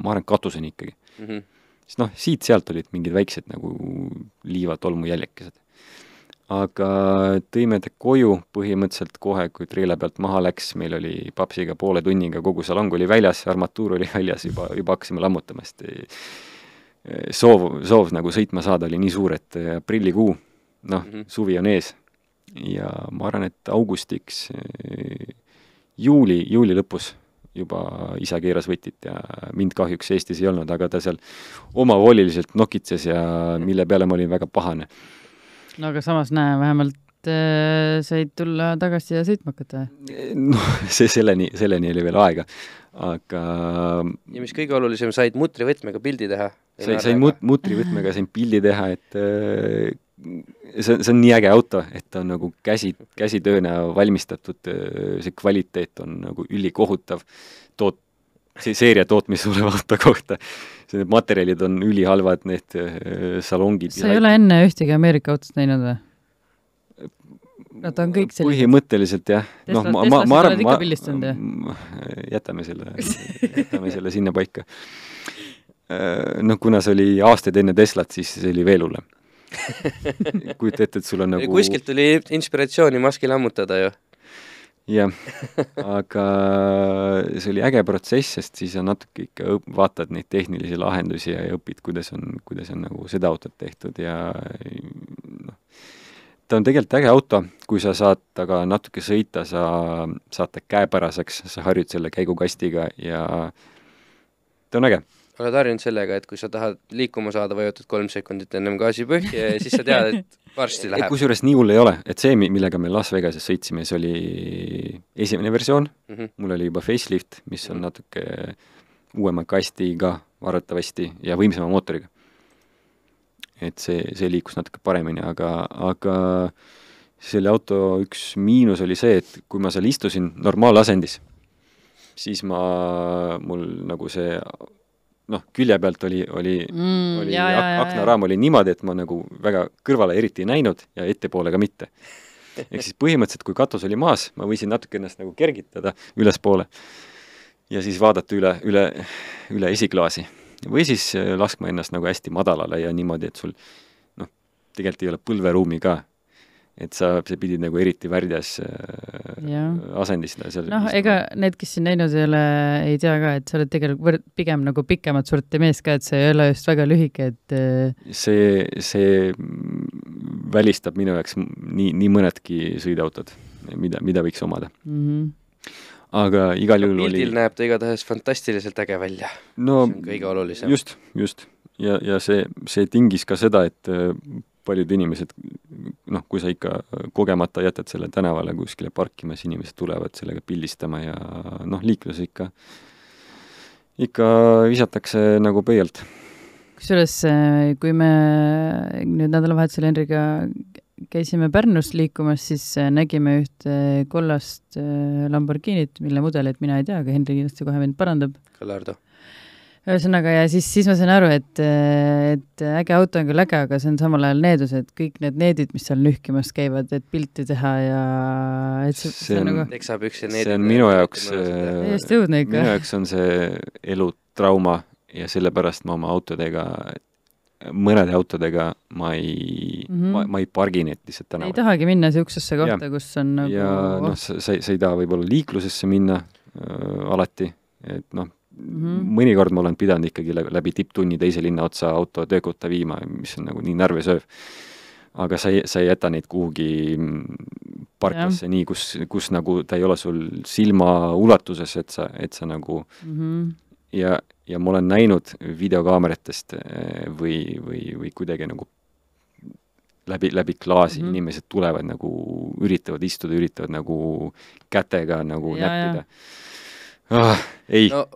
ma arvan, katuseni ikkagi. mhm. sest noh, siit-sealt olid mingid väiksed nagu liiva-tolmu jäljekesed. Aga tõime ta koju põhimõtteliselt kohe, kui treile pealt maha läks, meil oli papsiga poole tunniga, kogu salong oli väljas, armatuur oli väljas, juba, juba hakkasime lammutama, sest soov, soov nagu sõitma saada oli nii suur, et aprillikuu, noh mm -hmm., suvi on ees. ja ma arvan, et augustiks, juuli, juuli lõpus juba isa keeras võtit ja mind kahjuks Eestis ei olnud, aga ta seal omavoliliselt nokitses ja mille peale ma olin väga pahane. No aga samas näe, vähemalt äh, said tulla tagasi ja sõitma hakata. noh, see selleni, selleni oli veel aega, aga ja mis kõige olulisem, said mutrivõtmega pildi teha? sain, sain mut-, mutrivõtmega sain pildi teha, et äh, see, see on nii äge auto, et ta on nagu käsi, käsitööna valmistatud, see kvaliteet on nagu ülikohutav toot-, see seeria tootmise oleva auto kohta. Need materjalid on ülihalvad, need salongid sa ei ole enne ühtegi Ameerika autot näinud või? ta on kõik sellised. põhimõtteliselt jah. noh, ma, ma, ma arvan, ma, jätame selle, jätame selle sinna paika. noh, kuna see oli aastaid enne Teslat, siis see oli veel hullem kujuta ette, et sul on nagu kuskilt tuli inspiratsiooni maski lammutada ju. Jah, aga see oli äge protsess, sest siis on natuke ikka õp-, vaatad neid tehnilisi lahendusi ja, ja õpid, kuidas on, kuidas on nagu seda autot tehtud ja noh, ta on tegelikult äge auto, kui sa saad temaga natuke sõita, sa saad ta käepäraseks, sa harjud selle käigukastiga ja ta on äge oled harjunud sellega, et kui sa tahad liikuma saada, vajutad kolm sekundit ennem gaasi põhja ja siis sa tead, et varsti läheb. kusjuures nii hull ei ole, et see, millega me Las Vegases sõitsime, see oli esimene versioon mm, -hmm. mul oli juba facelift, mis on mhm. natuke uuema kastiga arvatavasti ja võimsama mootoriga. et see, see liikus natuke paremini, aga, aga selle auto üks miinus oli see, et kui ma seal istusin normaalasendis, siis ma, mul nagu see noh, külje pealt oli, oli mm,, oli ja, ak ja, aknaraam oli niimoodi, et ma nagu väga kõrvale eriti ei näinud ja ettepoole ka mitte. ehk siis põhimõtteliselt, kui katus oli maas, ma võisin natuke ennast nagu kergitada ülespoole ja siis vaadata üle, üle, üle esiklaasi. või siis äh, laskma ennast nagu hästi madalale ja niimoodi, et sul noh, tegelikult ei ole põlveruumi ka et sa, sa pidid nagu eriti värdjas äh, asendis seal noh, ega need, kes siin näinud ei ole, ei tea ka, et sa oled tegelikult võrd-, pigem nagu pikemat sorti mees ka, et see ei ole just väga lühike, et äh, see, see välistab minu jaoks nii, nii mõnedki sõiduautod, mida, mida võiks omada mm. -hmm aga igal juhul oli pildil näeb ta igatahes fantastiliselt äge välja. no see on kõige olulisem. just, just. ja, ja see, see tingis ka seda, et äh, paljud inimesed, noh, kui sa ikka kogemata jätad selle tänavale kuskile parkima, siis inimesed tulevad sellega pildistama ja noh, liiklus ikka, ikka visatakse nagu pöialt. kusjuures, kui me nüüd nädalavahetusel Henriga käisime Pärnus liikumas, siis nägime ühte kollast äh, Lamborghinit, mille mudelit mina ei tea, aga Henri kindlasti kohe mind parandab. Gallardo ühesõnaga, ja siis, siis ma sain aru, et, et äge auto on küll äge, aga see on samal ajal needus, et kõik need needid, mis seal nühkimas käivad, et pilti teha ja et see, see on, nagu teksapükse needid. see on minu jaoks, täiesti õudne ikka. minu jaoks on see elutrauma ja sellepärast ma oma autodega mõnede autodega ma ei mm, -hmm. ma, ma ei pargi neid lihtsalt tänaval. ei tahagi minna niisugusesse kohta, kus on nagu ja noh, sa, sa ei taha võib-olla liiklusesse minna äh, alati, et noh, mm -hmm. mõnikord ma olen pidanud ikkagi läbi tipptunni teise linna otsa auto töökotta viima, mis on nagu nii närvisööv. aga sa ei, sa ei jäta neid kuhugi parklasse nii, kus, kus nagu ta ei ole sul silma ulatuses, et sa, et sa nagu mm -hmm. ja, ja ma olen näinud videokaameratest eh, või, või, või kuidagi nagu läbi, läbi klaasi mm -hmm. inimesed tulevad nagu, üritavad istuda, üritavad nagu kätega nagu ja, näppida. Ah, ei no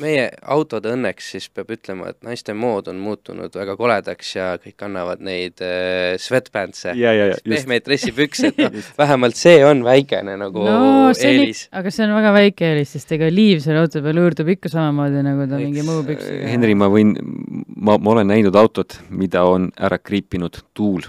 meie autode õnneks siis peab ütlema, et naiste mood on muutunud väga koledaks ja kõik kannavad neid äh, sweatpants'e, pehmeid dressipükse, et noh, vähemalt see on väikene nagu no, eelis. aga see on väga väike eelis, sest ega liiv selle auto peal hõõrdub ikka samamoodi, nagu ta Eks, mingi muu püksega. Henri, ma võin, ma, ma olen näinud autot, mida on ära kriipinud tuul.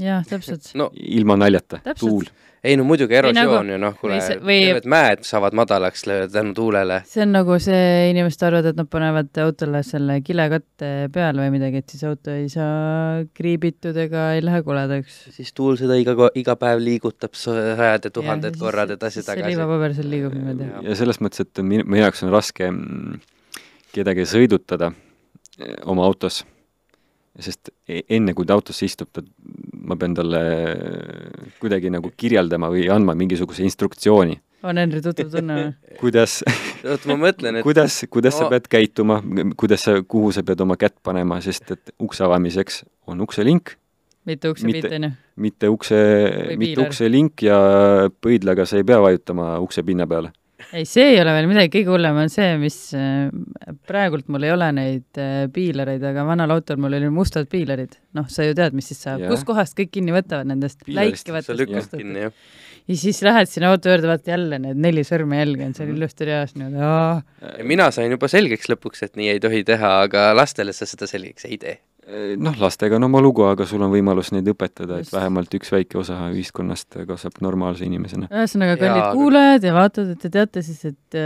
jah, täpselt no ilma naljata, tuul ei no muidugi Või nagu- erosioon ju noh, kuule, terved mäed saavad madalaks tänu tuulele. see on nagu see, inimesed arvavad, et nad panevad autole selle kilekatte peale või midagi, et siis auto ei saa kriibitud ega ei lähe koledaks. siis tuul seda iga, iga päev liigutab sajad ja tuhanded korrad edasi-tagasi. see liivapaber seal liigub niimoodi. ja selles mõttes, et minu, meie jaoks on raske mm, kedagi sõidutada eh, oma autos, sest e- enne, kui ta autosse istub, ta, ma pean talle kuidagi nagu kirjeldama või andma mingisuguse instruktsiooni, on Henri tuttav tunne või? kuidas, oot, ma mõtlen, et kuidas, kuidas sa No- pead käituma, kuidas sa, kuhu sa pead oma kätt panema, sest et ukse avamiseks on ukselink, mitte uksepiit, Mitte- on ju? mitte ukse, mitte ukselink ja pöidlaga sa ei pea vajutama uksepinna peale. Ei, see ei ole veel midagi, kõige hullem on see, mis äh, praegult mul ei ole neid äh, piilereid, aga vanal autol mul olid mustad piilerid. noh, sa ju tead, mis siis saab, Jah. kuskohast kõik kinni võtavad nendest läikivatest ja siis lähed sinna auto juurde, vaata jälle need neli sõrmejälge on seal Mhm. ilusti reas niimoodi, mina sain juba selgeks lõpuks, et nii ei tohi teha, aga lastele sa seda selgeks ei tee. Noh, lastega on oma lugu, aga sul on võimalus neid õpetada, et vähemalt üks väike osa ühiskonnast kasvab normaalse inimesena. ühesõnaga, kallid aga- kuulajad ja vaatajad, et te teate siis, et,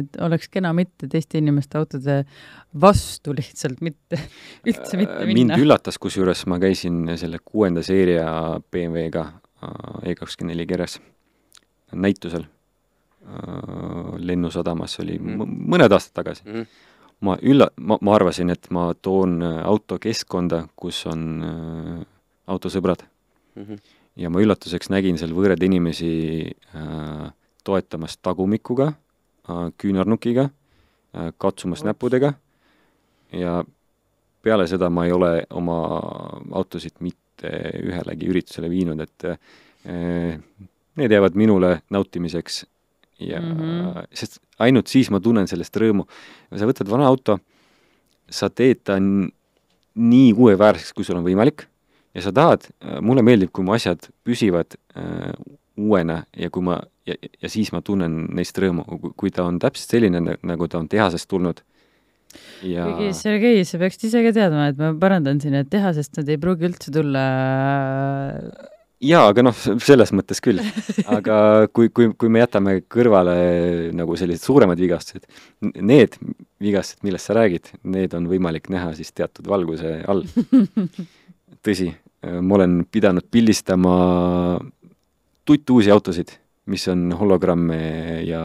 et oleks kena mitte teiste inimeste autode vastu lihtsalt mitte, üldse mitte Äh, mind minna. üllatas, kusjuures ma käisin selle kuuenda seeria BMW-ga äh, E24 keres näitusel äh, Lennusadamas, oli Mhm. m- mõned aastad tagasi. Mhm. Ma ülla-, ma, ma arvasin, et ma toon äh, auto keskkonda, kus on äh, autosõbrad Mhm. ja ma üllatuseks nägin seal võõraid inimesi äh, toetamas tagumikuga äh,, küünarnukiga äh,, katsumas Ops. näppudega ja peale seda ma ei ole oma autosid mitte ühelegi üritusele viinud, et äh, need jäävad minule nautimiseks ja mm. -hmm. sest ainult siis ma tunnen sellest rõõmu. sa võtad vana auto, sa teed ta nii uueväärseks, kui sul on võimalik ja sa tahad, mulle meeldib, kui mu asjad püsivad äh, uuena ja kui ma, ja, ja siis ma tunnen neist rõõmu, kui ta on täpselt selline, nagu ta on tehasest tulnud. ja kuigi Sergei, sa peaksid ise ka teadma, et ma parandan siin, et tehasest nad ei pruugi üldse tulla jaa, aga noh, selles mõttes küll. aga kui, kui, kui me jätame kõrvale nagu sellised suuremad vigastused, need vigastused, millest sa räägid, need on võimalik näha siis teatud valguse all. tõsi, ma olen pidanud pildistama tuttuusi autosid, mis on hologramme ja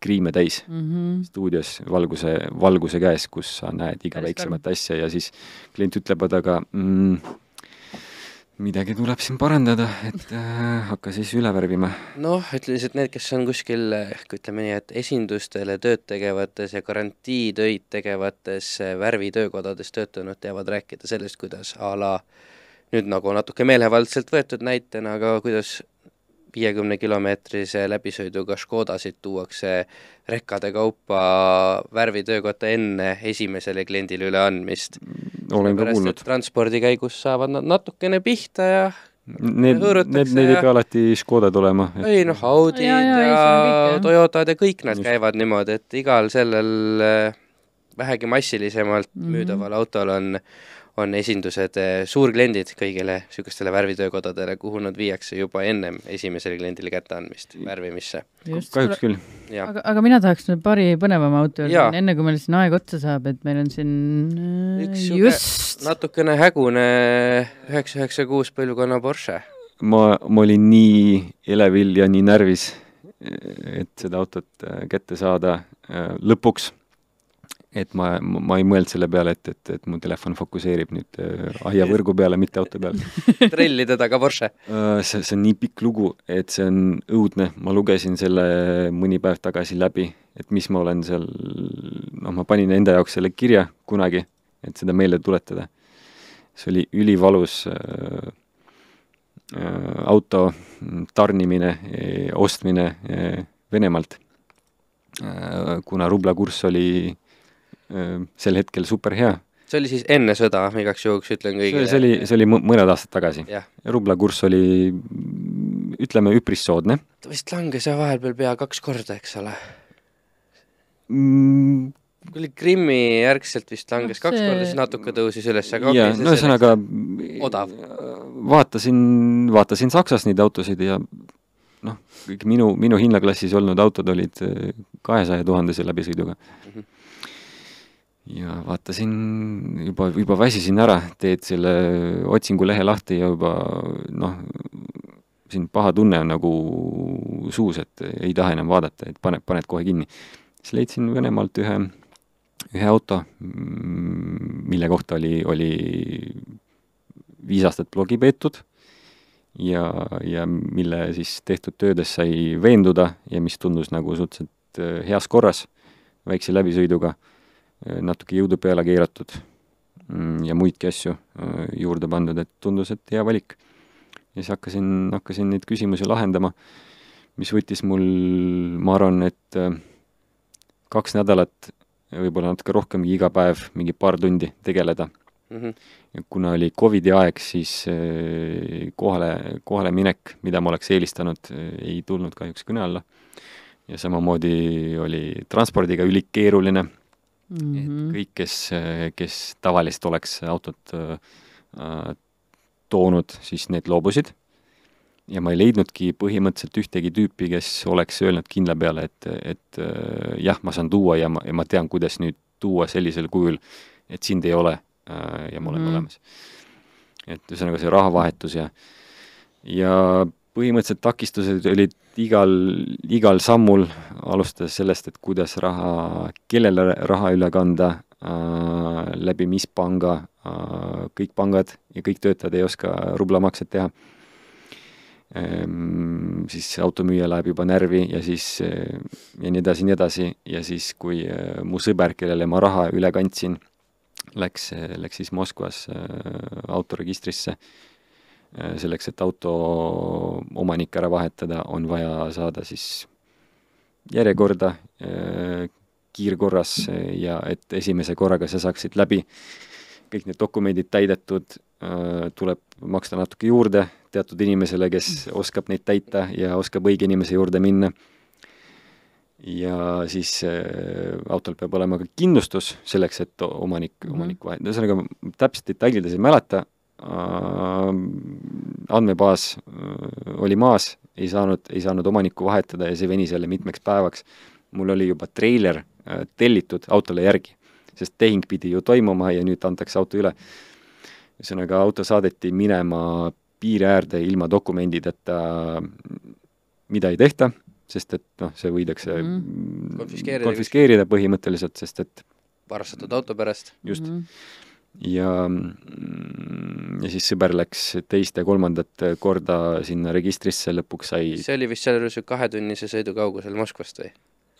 kriime täis mm. -hmm. stuudios valguse, valguse käes, kus sa näed iga väiksemat asja ja siis klient ütleb, et aga mm, midagi tuleb siin parandada, et äh, hakka siis üle värvima. noh, ütleme siis, et need, kes on kuskil ehk ütleme nii, et esindustele tööd tegevates ja garantiitöid tegevates eh, värvitöökodades töötanud, teavad rääkida sellest, kuidas a la nüüd nagu natuke meelevaldselt võetud näitena, aga kuidas viiekümne kilomeetrise läbisõiduga Škodasid tuuakse rekkade kaupa värvitöökotta enne esimesele kliendile üleandmist. olen ka kuulnud transpordi käigus saavad nad natukene pihta ja Need, need, need ei pea alati Škodad olema. ei noh, Audid ja, ja, ja. Toyotad ja kõik nad Just. Käivad niimoodi, et igal sellel äh, vähegi massilisemalt mm. -hmm. müüdaval autol on, on esindused äh, suurkliendid kõigile niisugustele värvitöökodadele, kuhu nad viiakse juba ennem esimesele kliendile kätteandmist värvimisse. just, kahjuks küll. aga, aga mina tahaks nüüd paari põnevama auto juurde minna, enne kui meil siin aeg otsa saab, et meil on siin äh, Üks just, natukene hägune üheksa üheksa kuus põlvkonna Porsche. ma, ma olin nii elevil ja nii närvis, et seda autot äh, kätte saada äh, lõpuks. Et ma, ma, ei mõelnud selle peale, et, et, et mu telefon fokusseerib nüüd äh, aiavõrgu peale, mitte auto peale. trellide taga Porsche. Äh, see, see on nii pikk lugu, et see on õudne, ma lugesin selle mõni päev tagasi läbi, et mis ma olen seal, noh, ma panin enda jaoks selle kirja kunagi, et seda meelde tuletada. see oli ülivalus äh, äh, auto tarnimine, ostmine äh, Venemaalt äh,. kuna rubla kurss oli äh, sel hetkel super hea. see oli siis enne sõda, igaks juhuks ütlen see kõigile. see oli, see oli mõ- mõned aastad tagasi. rubla kurss oli ütleme üpris soodne ta vist langes jah vahepeal pea kaks korda, eks ole. mm,. kui oli Krimmi järgselt vist langes Noh, kaks see- korda, siis natuke tõusis üles, aga ja okei, no see ühesõnaga Odav. vaatasin, vaatasin Saksas neid autosid ja noh, kõik minu, minu hinnaklassis olnud autod olid kahesaja tuhandese läbisõiduga mm. -hmm ja vaatasin, juba, juba väsisin ära, teed selle otsingulehe lahti ja juba noh, siin paha tunne on nagu suus, et ei taha enam vaadata, et paned, paned kohe kinni. siis leidsin Venemaalt ühe, ühe auto, mille kohta oli, oli viis aastat blogi peetud ja, ja mille siis tehtud töödes sai veenduda ja mis tundus nagu suhteliselt heas korras, väikse läbisõiduga, natuke jõudu peale keeratud mm, ja muidki asju äh, juurde pandud, et tundus, et hea valik. ja siis hakkasin, hakkasin neid küsimusi lahendama, mis võttis mul, ma arvan, et kaks nädalat, võib-olla natuke rohkemgi iga päev, mingi paar tundi tegeleda mm. -hmm. kuna oli Covidi aeg, siis äh, kohale, kohale minek, mida ma oleks eelistanud, äh, ei tulnud kahjuks kõne alla. ja samamoodi oli transpordiga ülikeeruline mm, -hmm. et mhm. kõik, kes, kes tavaliselt oleks autot äh, toonud, siis need loobusid ja ma ei leidnudki põhimõtteliselt ühtegi tüüpi, kes oleks öelnud kindla peale, et, et jah, ma saan tuua ja ma, ja ma tean, kuidas nüüd tuua sellisel kujul, et sind ei ole Äh, ja ma olen mm. olemas. et ühesõnaga see rahavahetus ja, ja põhimõtteliselt takistused olid igal, igal sammul, alustades sellest, et kuidas raha, kellele raha üle kanda äh,, läbi mis panga äh,, kõik pangad ja kõik töötajad ei oska rublamakset teha ehm,. siis automüüja läheb juba närvi ja siis äh, ja nii edasi, nii edasi ja siis, kui äh, mu sõber, kellele ma raha üle kandsin läks, läks siis Moskvas äh, autoregistrisse. Äh, selleks, et auto omanik ära vahetada, on vaja saada siis järjekorda äh, kiirkorras ja et esimese korraga sa saaksid läbi kõik need dokumendid täidetud, tuleb maksta natuke juurde teatud inimesele, kes oskab neid täita ja oskab õige inimese juurde minna. Ja siis äh, autol peab olema ka kindlustus selleks, et omanik omanik vahet-, ühesõnaga täpselt detailides ei mäleta äh,, andmebaas äh, oli maas, ei saanud, ei saanud omanikku vahetada ja see venis jälle mitmeks päevaks. mul oli juba treiler äh, tellitud autole järgi, sest tehing pidi ju toimuma ja nüüd antakse auto üle. ühesõnaga, auto saadeti minema piiri äärde ilma dokumendideta, mida ei tehta sest et noh, see võidakse mm -hmm. konfiskeerida, konfiskeerida põhimõtteliselt, sest et varastatud auto pärast. just mm. -hmm ja, mm, ja siis sõber läks teist ja kolmandat korda sinna registrisse, lõpuks sai see oli vist sealjuures ju kahetunnise sõidu kaugusel Moskvast või?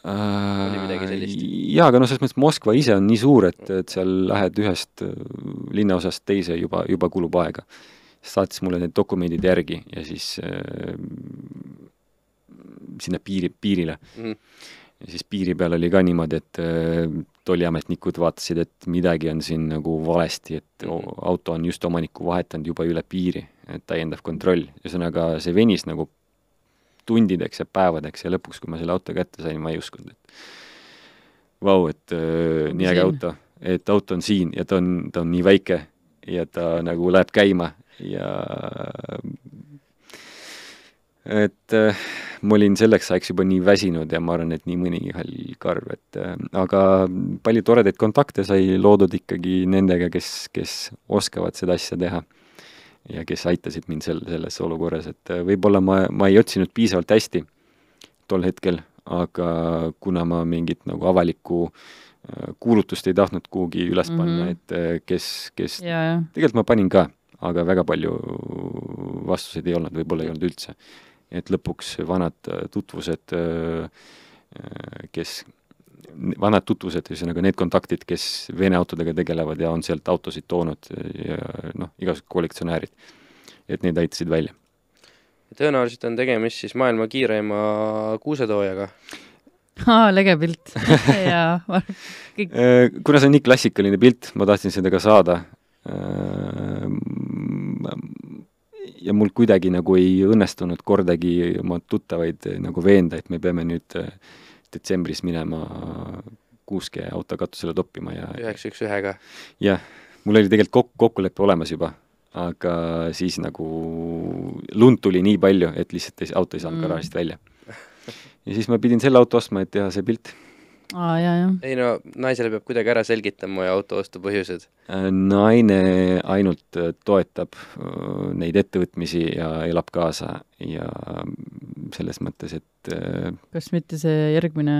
oli midagi sellist? jaa, aga noh, selles mõttes Moskva ise on nii suur, et, et seal lähed ühest äh, linnaosast teise juba, juba kulub aega. saatis mulle need dokumendid järgi ja siis äh, sinna piiri, piirile mm. -hmm. ja siis piiri peal oli ka niimoodi, et äh, tolliametnikud vaatasid, et midagi on siin nagu valesti, et -hmm. auto on just omanikku vahetanud juba üle piiri, et täiendav kontroll, ühesõnaga see venis nagu tundideks ja päevadeks ja lõpuks, kui ma selle auto kätte sain, ma ei uskunud, et vau wow,, et äh, nii äge auto, et auto on siin ja ta on, ta on nii väike ja ta nagu läheb käima ja et äh, ma olin selleks ajaks juba nii väsinud ja ma arvan, et nii mõnigi hall karv, et äh, aga palju toredaid kontakte sai loodud ikkagi nendega, kes, kes oskavad seda asja teha. ja kes aitasid mind sel-, selles olukorras, et äh, võib-olla ma, ma ei otsinud piisavalt hästi tol hetkel, aga kuna ma mingit nagu avalikku kuulutust ei tahtnud kuhugi üles panna mm, -hmm. et kes, kes, tegelikult ma panin ka, aga väga palju vastuseid ei olnud, võib-olla ei olnud üldse et lõpuks vanad äh, tutvused, äh, äh, kes, vanad tutvused, ühesõnaga need kontaktid, kes Vene autodega tegelevad ja on sealt autosid toonud ja noh, igasugused kollektsionäärid, et need aitasid välja. tõenäoliselt on tegemist siis maailma kiireima kuusetoojaga aa, lege pilt jaa kõik... kuna see on nii klassikaline pilt, ma tahtsin seda ka saada ja mul kuidagi nagu ei õnnestunud kordagi oma tuttavaid eh, nagu veenda, et me peame nüüd eh, detsembris minema kuuske auto katusele toppima ja üheksa üks ühega? jah, mul oli tegelikult kok-, kokkulepe olemas juba, aga siis nagu lund tuli nii palju, et lihtsalt ei, auto ei saanud Mm. garaažist välja. ja siis ma pidin selle auto ostma, et teha see pilt. Aa, jaa, jah. ei no naisele peab kuidagi ära selgitama ja auto ostu põhjused. Äh, naine ainult äh, toetab äh, neid ettevõtmisi ja elab kaasa ja selles mõttes, et äh, kas mitte see järgmine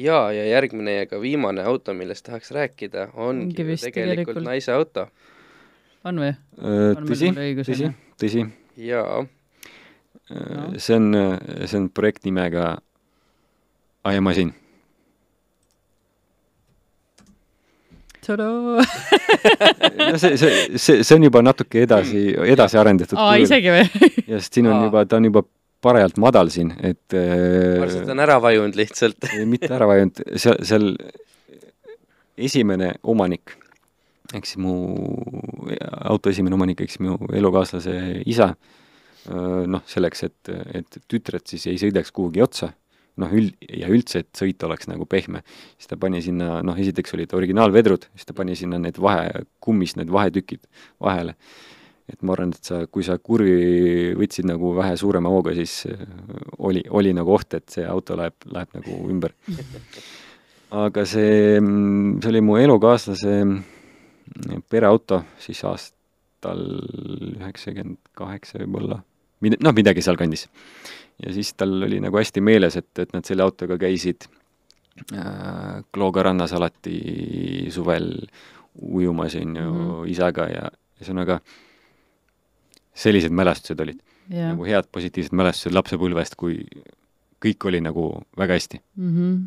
jaa, ja järgmine ja ka viimane auto, millest tahaks rääkida, ongi tegelikult tegelikult- naise auto. on või? tõsi, tõsi tõsi jaa, see on, see on projekt nimega I am masin tadaa! no see, see, see, see on juba natuke edasi, edasi arendatud aa, isegi või? ja sest siin on Aa. juba, ta on juba parajalt madal siin, et varsti ta on ära vajunud lihtsalt. äh, mitte ära vajunud, seal, seal esimene omanik, ehk siis mu auto esimene omanik, ehk siis mu elukaaslase isa, noh, selleks, et, et tütred siis ei sõidaks kuhugi otsa, noh, üld- ja üldse, et sõit oleks nagu pehme, siis ta pani sinna, noh, esiteks olid originaalvedrud, siis ta pani sinna need vahe, kummist need vahetükid vahele. et ma arvan, et sa, kui sa kurvi võtsid nagu vähe suurema hooga, siis äh, oli, oli nagu oht, et see auto läheb, läheb nagu ümber. aga see, see oli mu elukaaslase pereauto siis aastal üheksakümmend kaheksa võib-olla, mid-, noh, midagi sealkandis. Ja siis tal oli nagu hästi meeles, et, et nad selle autoga käisid äh, Klooga rannas alati suvel ujumas, on ju, Mhm. isaga ja ühesõnaga sellised mälestused olid jah. nagu head positiivsed mälestused lapsepõlvest, kui kõik oli nagu väga hästi. Mhm.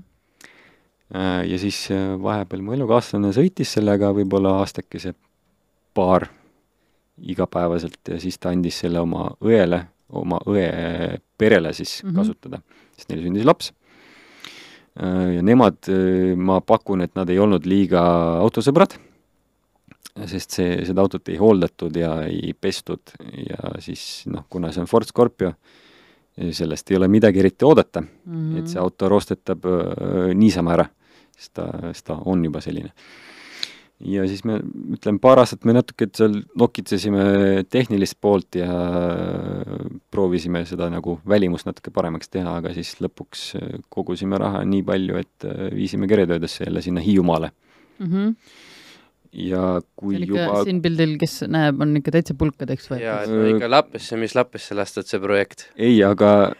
Äh, ja siis äh, vahepeal mu elukaaslane sõitis sellega võib-olla aastakese paar igapäevaselt ja siis ta andis selle oma õele, oma õe perele siis mm. -hmm. kasutada, sest neil sündis laps. Äh, ja nemad, ma pakun, et nad ei olnud liiga autosõbrad, sest see, seda autot ei hooldatud ja ei pestud ja siis noh, kuna see on Ford Scorpio, sellest ei ole midagi eriti oodata mm, -hmm. et see auto roostetab äh, niisama ära, sest ta, sest ta on juba selline. Ja siis me, ütleme, paar aastat me natuke seal nokitsesime tehnilist poolt ja proovisime seda nagu välimust natuke paremaks teha, aga siis lõpuks äh, kogusime raha nii palju, et äh, viisime keretöödesse jälle sinna Hiiumaale. Mhm. Ja kui juba siin pildil, kes näeb, on ikka täitsa pulkadeks jaa, et võetud. no ikka Lappesse, mis Lappesse lastud, see projekt. ei, aga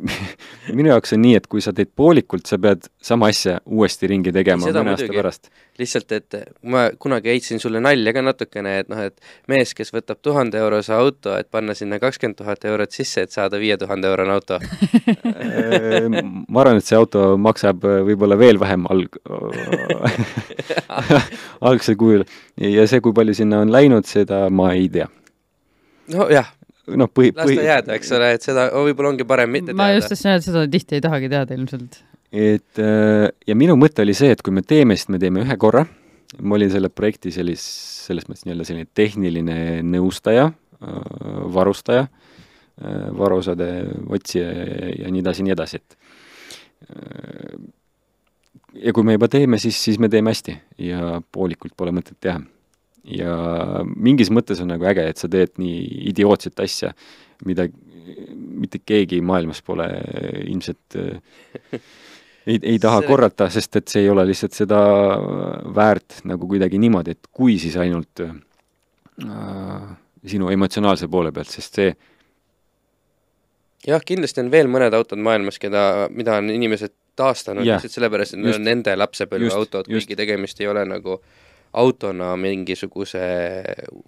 minu jaoks on nii, et kui sa teed poolikult, sa pead sama asja uuesti ringi tegema Seda mõne aasta pärast. lihtsalt, et ma kunagi heitsin sulle nalja ka natukene, et noh, et mees, kes võtab tuhande eurose auto, et panna sinna kakskümmend tuhat eurot sisse, et saada viie tuhande eurone auto. Äh, ma arvan, et see auto maksab äh, võib-olla veel vähem alg-, algsel kujul. Ja see, kui palju sinna on läinud, seda ma ei tea. nojah, noh, põhi, las põhi ta, jääda, eks ole, et seda võib-olla ongi parem mitte ma just teada. tahtsin öelda, et seda tihti ei tahagi teada ilmselt. et äh, ja minu mõte oli see, et kui me teeme, siis me teeme ühe korra. ma olin selle projekti sellis-, selles mõttes nii-öelda selline tehniline nõustaja, varustaja, varuosade otsija ja, ja nii edasi, nii edasi, et äh, ja kui me juba teeme, siis, siis me teeme hästi ja poolikult pole mõtet teha. ja mingis mõttes on nagu äge, et sa teed nii idiootset asja, mida mitte keegi maailmas pole ilmselt äh, ei, ei taha See- korrata, sest et see ei ole lihtsalt seda väärt nagu kuidagi niimoodi, et kui siis ainult äh, sinu emotsionaalse poole pealt, sest see jah, kindlasti on veel mõned autod maailmas, keda, mida on inimesed taastanud Jah, lihtsalt sellepärast, et need on nende lapsepõlve Just, autod, just. kuigi tegemist ei ole nagu autona mingisuguse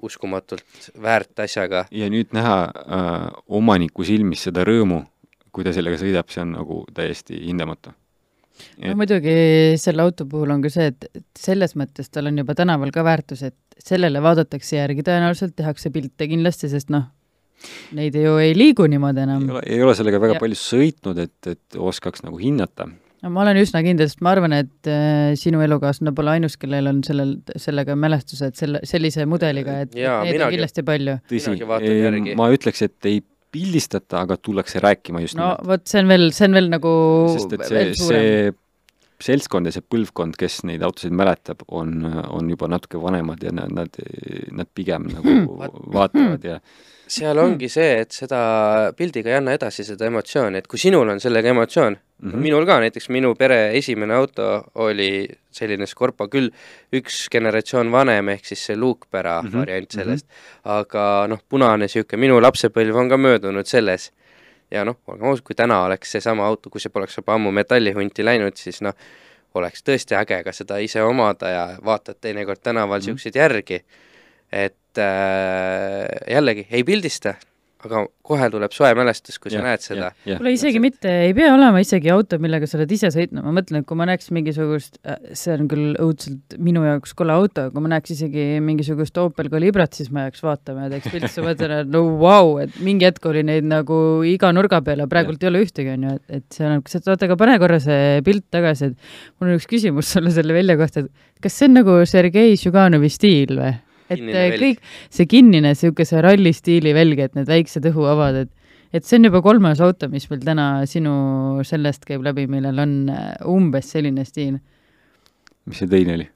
uskumatult väärt asjaga. ja nüüd näha äh, omaniku silmis seda rõõmu, kui ta sellega sõidab, see on nagu täiesti hindamatu. no muidugi selle auto puhul on ka see, et et selles mõttes tal on juba tänaval ka väärtus, et sellele vaadatakse järgi tõenäoliselt, tehakse pilte kindlasti, sest noh, neid ju ei liigu niimoodi enam. Ei ole, ei ole sellega väga Ja- palju sõitnud, et, et oskaks nagu hinnata. no ma olen üsna kindel, sest ma arvan, et äh, sinu elukaaslane pole ainus, kellel on sellel, sellega mälestused selle, sellise mudeliga, et Jaa, neid on minagi- kindlasti palju. tõsi ma ütleks, et ei pildistata, aga tullakse rääkima just no vot, see on veel, see on veel nagu sest et see see seltskond ja see põlvkond, kes neid autosid mäletab, on, on juba natuke vanemad ja nad, nad, nad pigem nagu vaatavad ja seal ongi see, et seda pildiga ei anna edasi seda emotsiooni, et kui sinul on sellega emotsioon mm, -hmm. minul ka, näiteks minu pere esimene auto oli selline Scorpio, küll üks generatsioon vanem, ehk siis see luukpära mm -hmm. variant sellest mm, -hmm. aga noh, punane niisugune, minu lapsepõlv on ka möödunud selles. ja noh, olgem ausad, kui täna oleks seesama auto, kui see poleks juba ammu metallihunti läinud, siis noh, oleks tõesti äge ka seda ise omada ja vaatad teinekord tänaval niisuguseid mm -hmm. järgi, et äh, jällegi ei pildista, aga kohe tuleb soe mälestus, kui ja, sa näed seda. kuule, isegi mitte, ei pea olema isegi auto, millega sa oled ise sõitnud, ma mõtlen, et kui ma näeks mingisugust, äh, see on küll õudselt minu jaoks kole auto, kui ma näeks isegi mingisugust Opel Calibrat, siis ma jääks vaatama ja teeks pilti, siis ma mõtlen, et no vau wow,, et mingi hetk oli neid nagu iga nurga peal ja praegult ei ole ühtegi, on ju, et, et see on, kas, oota, aga pane korra see pilt tagasi, et mul on üks küsimus sulle selle välja kohta, et kas see on nagu Sergei Žuganovi stiil või? Et äh, kõik see kinnine niisuguse ralli stiili velg, et need väiksed õhuavad, et et see on juba kolmas auto, mis meil täna sinu sellest käib läbi, millel on äh, umbes selline stiil. mis see teine oli?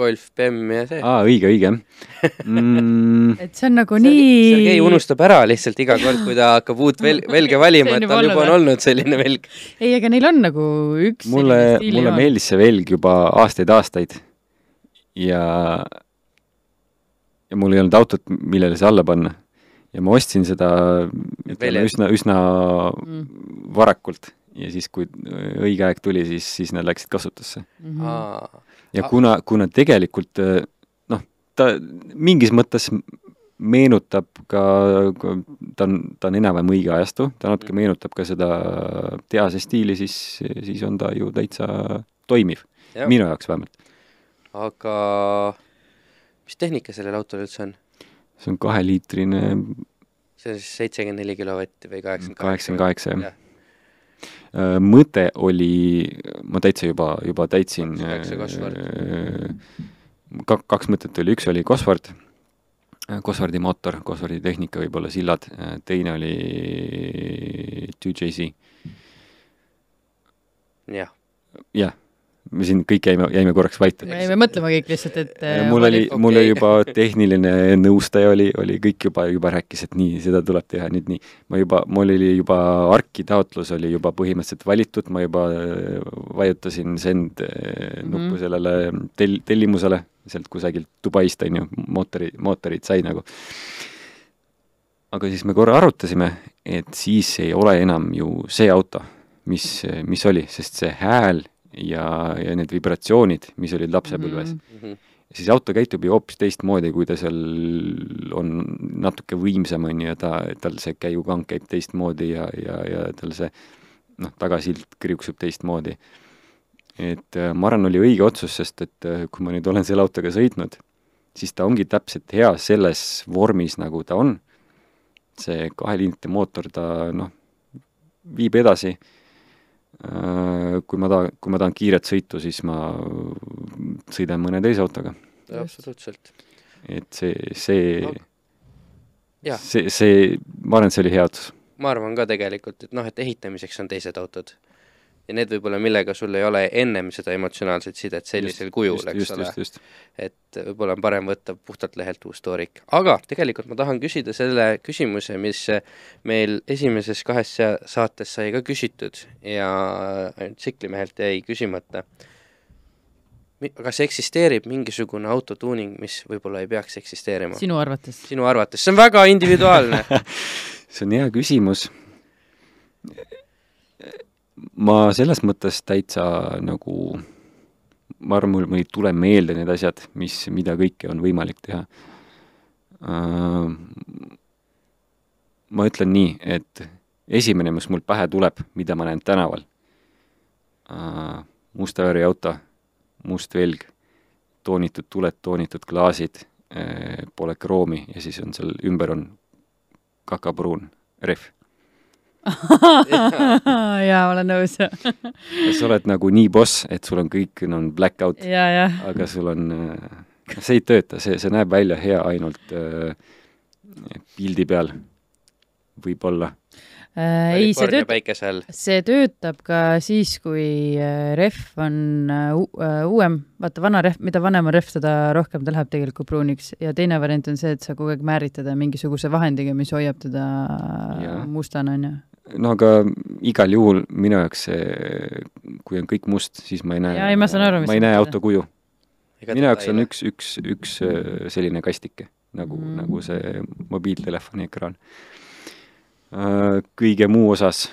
Golf, Bemm ja see. aa, õige, õige mm. et see on nagu see, nii Sergei unustab ära lihtsalt iga kord, kui ta hakkab uut vel-, velge valima, et tal juba on olnud selline velg. ei, aga neil on nagu üks mulle, mulle meeldis see velg juba aastaid-aastaid ja ja mul ei olnud autot, millele see alla panna. ja ma ostsin seda ütleme üsna, üsna mm. varakult ja siis, kui õige aeg tuli, siis, siis nad läksid kasutusse mm. -hmm. ja kuna, kuna tegelikult noh, ta mingis mõttes meenutab ka, ta on, ta on enam-vähem õige ajastu, ta natuke mm. meenutab ka seda tehase stiili, siis, siis on ta ju täitsa toimiv, minu jaoks vähemalt. aga mis tehnika sellel autol üldse on? see on kaheliitrine see on siis seitsekümmend neli kilovatti või kaheksakümmend kaheksakümmend kaheksa, jah. Äh, mõte oli, ma täitsa juba, juba täitsin äh, kak-, kaks mõtet oli, üks oli Cosworth, äh, Cosworthi mootor, Cosworthi tehnika, võib-olla sillad, teine oli 2JZ. jah. jah me siin kõik jäime, jäime korraks vait. me jäime mõtlema kõik lihtsalt, et mul oli mul oli juba tehniline nõustaja oli, oli kõik juba, juba rääkis, et nii, seda tuleb teha nüüd nii. ma juba, mul oli juba ARK-i taotlus oli juba põhimõtteliselt valitud, ma juba äh, vajutasin send mm -hmm. nuppu sellele tel-, tellimusele sealt kusagilt Dubaist, on ju, mootori, mootorid sai nagu. aga siis me korra arutasime, et siis ei ole enam ju see auto, mis, mis oli, sest see hääl ja, ja need vibratsioonid, mis olid lapsepõlves mm. -hmm. siis auto käitub ju hoopis teistmoodi, kui ta seal on natuke võimsam, on ju, ja ta, tal see käigukank käib teistmoodi ja, ja, ja tal see noh, tagasilt kriuksub teistmoodi. et äh, ma arvan, oli õige otsus, sest et äh, kui ma nüüd olen selle autoga sõitnud, siis ta ongi täpselt hea selles vormis, nagu ta on. see kaheliinite mootor, ta noh, viib edasi kui ma tahan, kui ma tahan kiiret sõitu, siis ma sõidan mõne teise autoga. absoluutselt. et see, see no., see, see, ma arvan, et see oli hea otsus. ma arvan ka tegelikult, et noh, et ehitamiseks on teised autod ja need võib-olla, millega sul ei ole ennem seda emotsionaalset sidet sellisel just, kujul, eks ole. et võib-olla on parem võtta puhtalt lehelt uus toorik. aga tegelikult ma tahan küsida selle küsimuse, mis meil esimeses kahes saates sai ka küsitud ja ainult Tsiklimehelt jäi küsimata. kas eksisteerib mingisugune autotuuning, mis võib-olla ei peaks eksisteerima? sinu arvates? sinu arvates, see on väga individuaalne see on hea küsimus ma selles mõttes täitsa nagu, ma arvan, mul, mul ei tule meelde need asjad, mis, mida kõike on võimalik teha. ma ütlen nii, et esimene, mis mul pähe tuleb, mida ma näen tänaval, musta värvi auto, must velg, toonitud tuled, toonitud klaasid, pole kroomi ja siis on seal ümber on kakapruun rehv jaa, olen nõus. Sa oled nagu nii boss, et sul on kõik, on blackout, aga sul on, äh, see ei tööta, see, see näeb välja hea ainult äh, pildi peal, võib-olla. äh, ei, see töötab, see töötab ka siis, kui äh, rehv on äh, äh, uuem, vaata vana rehv, mida vanem on rehv, seda rohkem ta läheb tegelikult pruuniks. Ja teine variant on see, et sa kogu aeg määrid teda mingisuguse vahendiga, mis hoiab teda Jaa. mustana, on ju. No aga igal juhul minu jaoks see, kui on kõik must, siis ma ei näe, ma aru, ma ei näe auto kuju. minu jaoks on üks, üks, üks äh, selline kastike nagu mm., nagu see mobiiltelefoni ekraan. kõige muu osas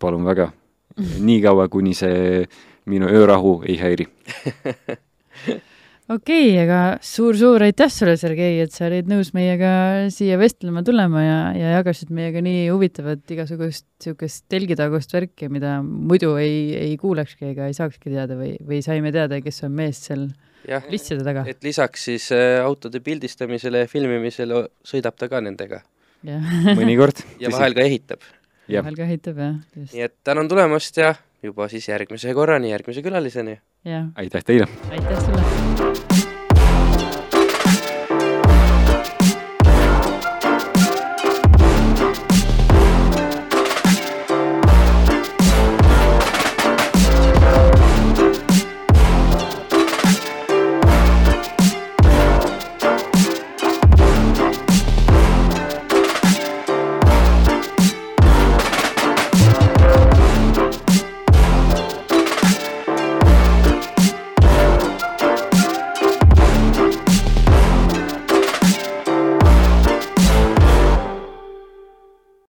palun väga, niikaua, kuni see minu öörahu ei häiri. okei okay,, aga suur-suur aitäh sulle, Sergei, et sa olid nõus meiega siia vestlema tulema ja, ja jagasid meiega nii huvitavat igasugust niisugust telgitagust värki, mida muidu ei, ei kuulekski ega ei saakski teada või, või saime teada, kes on mees seal jah, listide taga. et lisaks siis äh, autode pildistamisele ja filmimisele sõidab ta ka nendega mõnikord. ja vahel ka ehitab. vahel ka ehitab jah, just, nii et tänan tulemast ja juba siis järgmise korrani, järgmise külaliseni. aitäh teile! aitäh sulle.